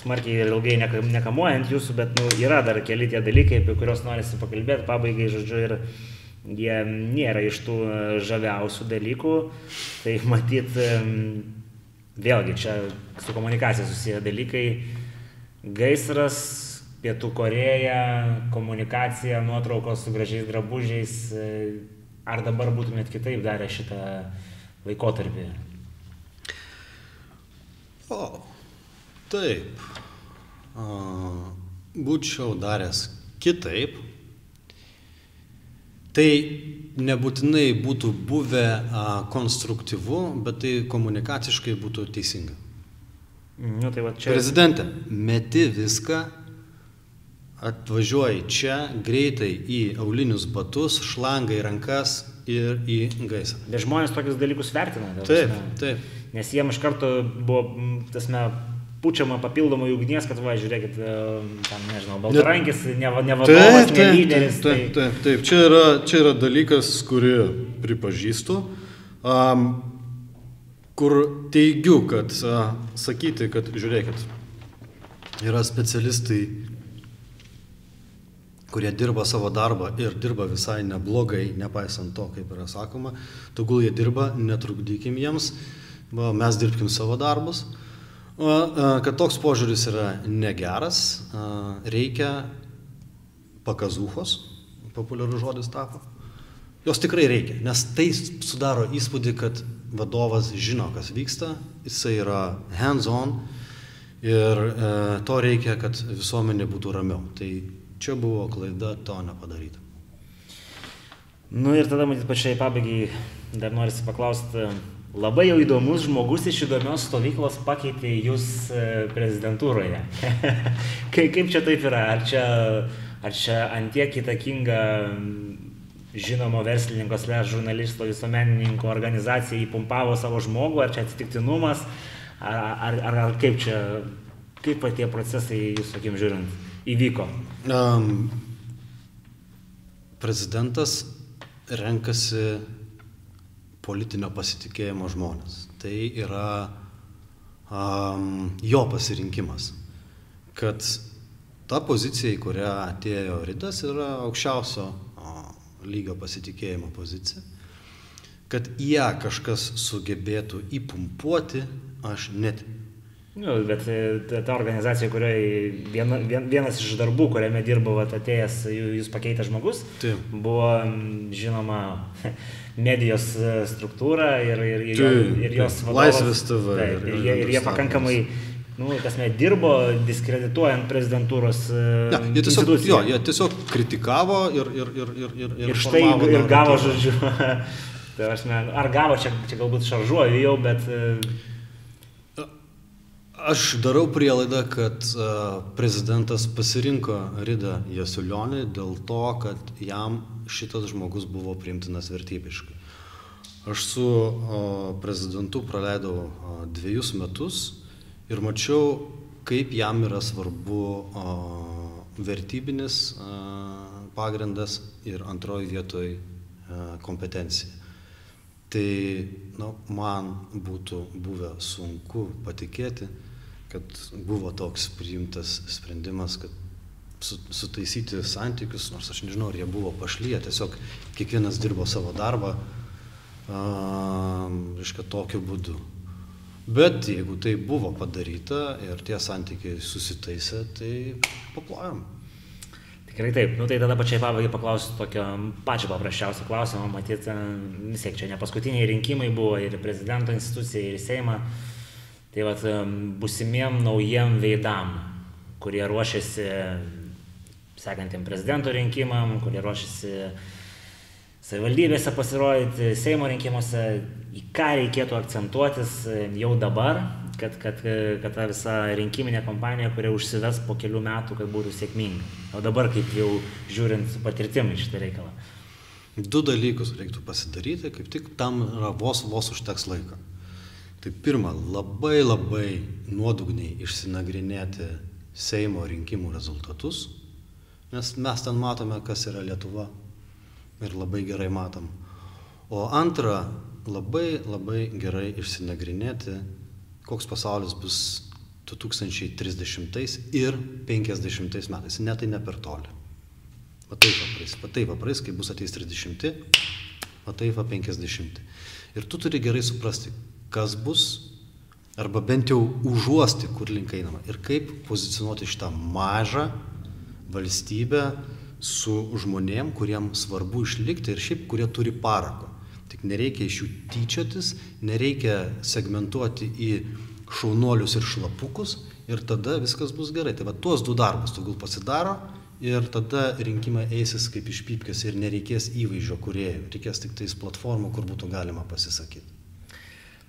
smarkiai ir ilgai neka- nekamuojant jūsų, bet nu, yra dar keli tie dalykai, apie kuriuos norisi pakalbėti, pabaigai, žodžiu, ir jie nėra iš tų e, žaviausių dalykų. Tai matyt, em, vėlgi čia su komunikacija susiję dalykai. Gaisras, Pietų Koreja, komunikacija, nuotraukos su gražiais drabužiais. Ar dabar būtumėt kitaip darę šitą laikotarpį? O, taip. A, būčiau daręs kitaip. Tai nebūtinai būtų buvę a, konstruktyvu, bet tai komunikaciškai būtų teisinga. Nu, tai va čia. Prezidentė, meti viską, atvažiuoji čia greitai į aulinius batus, šlangą į rankas ir į gaisrą. Bet žmonės tokius dalykus vertina. ta Taip, prasme. taip. Nes jiem iš karto buvo, tasme, pučiama papildomai ugnies, kad va, žiūrėkit, e, tam, nežinau, baltarankis, ne, ne vadovas, ne lyderis. taip, taip, taip, taip. Čia, yra, čia yra dalykas, kurį pripažįstu, um, kur teigiu, kad uh, sakyti, kad žiūrėkit, yra specialistai, kurie dirba savo darbą ir dirba visai neblogai, nepaisant to, kaip yra sakoma, tegul jie dirba, netrukdykim jiems, mes dirbkim savo darbus. A, Kad toks požiūris yra negeras, a, reikia pakazūchos, populiarus žodis tapo. Jos tikrai reikia, nes tai sudaro įspūdį, kad vadovas žino, kas vyksta, jisai yra hands-on ir e, to reikia, kad visuomenė būtų ramiau. Tai čia buvo klaida to nepadaryti. Nu ir tada, matyt, pačiai pabaigai dar norisi paklausti, labai jau įdomus žmogus iš įdomios stovyklos pakeitė jūs e, prezidentūroje. Kai- kaip čia taip yra? Ar čia, ar čia antiek įtakinga m, žinomo verslininko, slash žurnalisto, visuomenininko organizacija įpumpavo savo žmogų, ar čia atsitiktinumas, ar, ar, ar, kaip čia, kaip va tie procesai, jūsų akim žiūrint, įvyko? Um, prezidentas renkasi politinio pasitikėjimo žmonės. Tai yra um, jo pasirinkimas. Kad ta pozicija, į kurią atėjo Ridas, yra aukščiausio lygio pasitikėjimo pozicija. Kad ją kažkas sugebėtų įpumpuoti, aš net Nu, bet e, ta, organizacija, kurioje viena, vien, vienas iš darbų, kuriame dirbo atėjęs jūs pakeitęs žmogus, Taip. buvo žinoma medijos e, struktūra ir, ir, ir, Taip, ir jos vadovas. Laisvės TV Taip, ir- ir, jie, ir jie pakankamai, nu, tasme, dirbo diskredituojant prezidentūros e, Ne, jie tiesiog, jo, jie tiesiog kritikavo ir, ir, ir, ir, ir, Ir štai ir gavo, žodžiu, tai aš ne, ar gavo, čia, čia galbūt šaržuoju jau, bet Aš darau prielaidą, kad a, prezidentas pasirinko Ridą Jasulionį dėl to, kad jam šitas žmogus buvo priimtinas vertybiškai. Aš su prezidentu praleidau dviejus metus ir mačiau, kaip jam yra svarbu vertybinis a, pagrindas ir antroji vietoj a, kompetencija. Tai nu, man būtų buvę sunku patikėti, kad buvo toks priimtas sprendimas, kad su, sutaisyti santykius, nors aš nežinau, ar jie buvo pašlyje, tiesiog kiekvienas dirbo savo darbą, reiškia, tokiu būdu. Bet jeigu tai buvo padaryta ir tie santykiai susitaisė, tai paplojom. Tikrai taip, nu tai tada pačiai pabaigai paklausiu tokio pačio paprasčiausio klausimo, matyt, vis tiek čia ne paskutiniai rinkimai buvo ir prezidento instituciją, ir į Seimą. Tai vad, busimiem naujiem veidam, kurie ruošiasi sekantiem prezidento rinkimam, kurie ruošiasi savivaldybėse pasirodyti, Seimo rinkimuose, į ką reikėtų akcentuotis jau dabar, kad, kad, kad ta visa rinkiminė kampanija, kuria užsives po kelių metų, kad būtų sėkminga. O dabar kaip jau žiūrint su patirtimi šitą reikalą. Du dalykus reiktų pasidaryti, kaip tik tam yra vos vos užteks laiko. Tai pirma, labai labai nuodugniai išsinagrinėti Seimo rinkimų rezultatus, nes mes ten matome, kas yra Lietuva ir labai gerai matom. O antra, labai labai gerai išsinagrinėti, koks pasaulis bus 2030 ir 50 metais, net tai ne per toli. Va taip va praeis, kai bus ateis 30, va taip va 50. Ir tu turi gerai suprasti, kas bus, arba bent jau užuosti, kur link einama. Ir kaip pozicionuoti šitą mažą valstybę su žmonėm, kuriem svarbu išlikti ir šiaip, kurie turi parako. Tik nereikia iš jų tyčiotis, nereikia segmentuoti į šaunuolius ir šlapukus ir tada viskas bus gerai. Tai va tuos du darbus tegul pasidaro ir tada rinkimai eisis kaip iš pypkės ir nereikės įvaizdžio kuriejų, reikės tik tais platformų, kur būtų galima pasisakyti.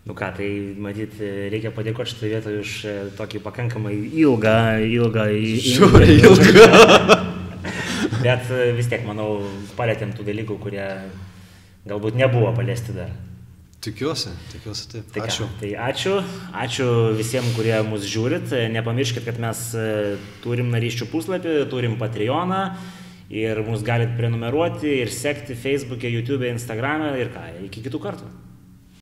Nu ką, tai matyt, reikia padėkoti šitą vietą už e, tokį pakankamai ilgą, ilgą... Žiauriai ilgą. Bet e, vis tiek, manau, palėtėm tų dalykų, kurie galbūt nebuvo paliesti dar. Tikiuosi, tikiuosi taip. Tai ką, Ačiū. Tai ačiū. Ačiū visiems, kurie mus žiūrit. Nepamirškit, kad mes e, turim naryščių puslapį, turim Patreoną ir mus galit prenumeruoti ir sekti Facebook'e, YouTube'e, Instagram'e ir ką. Iki kitų kartų.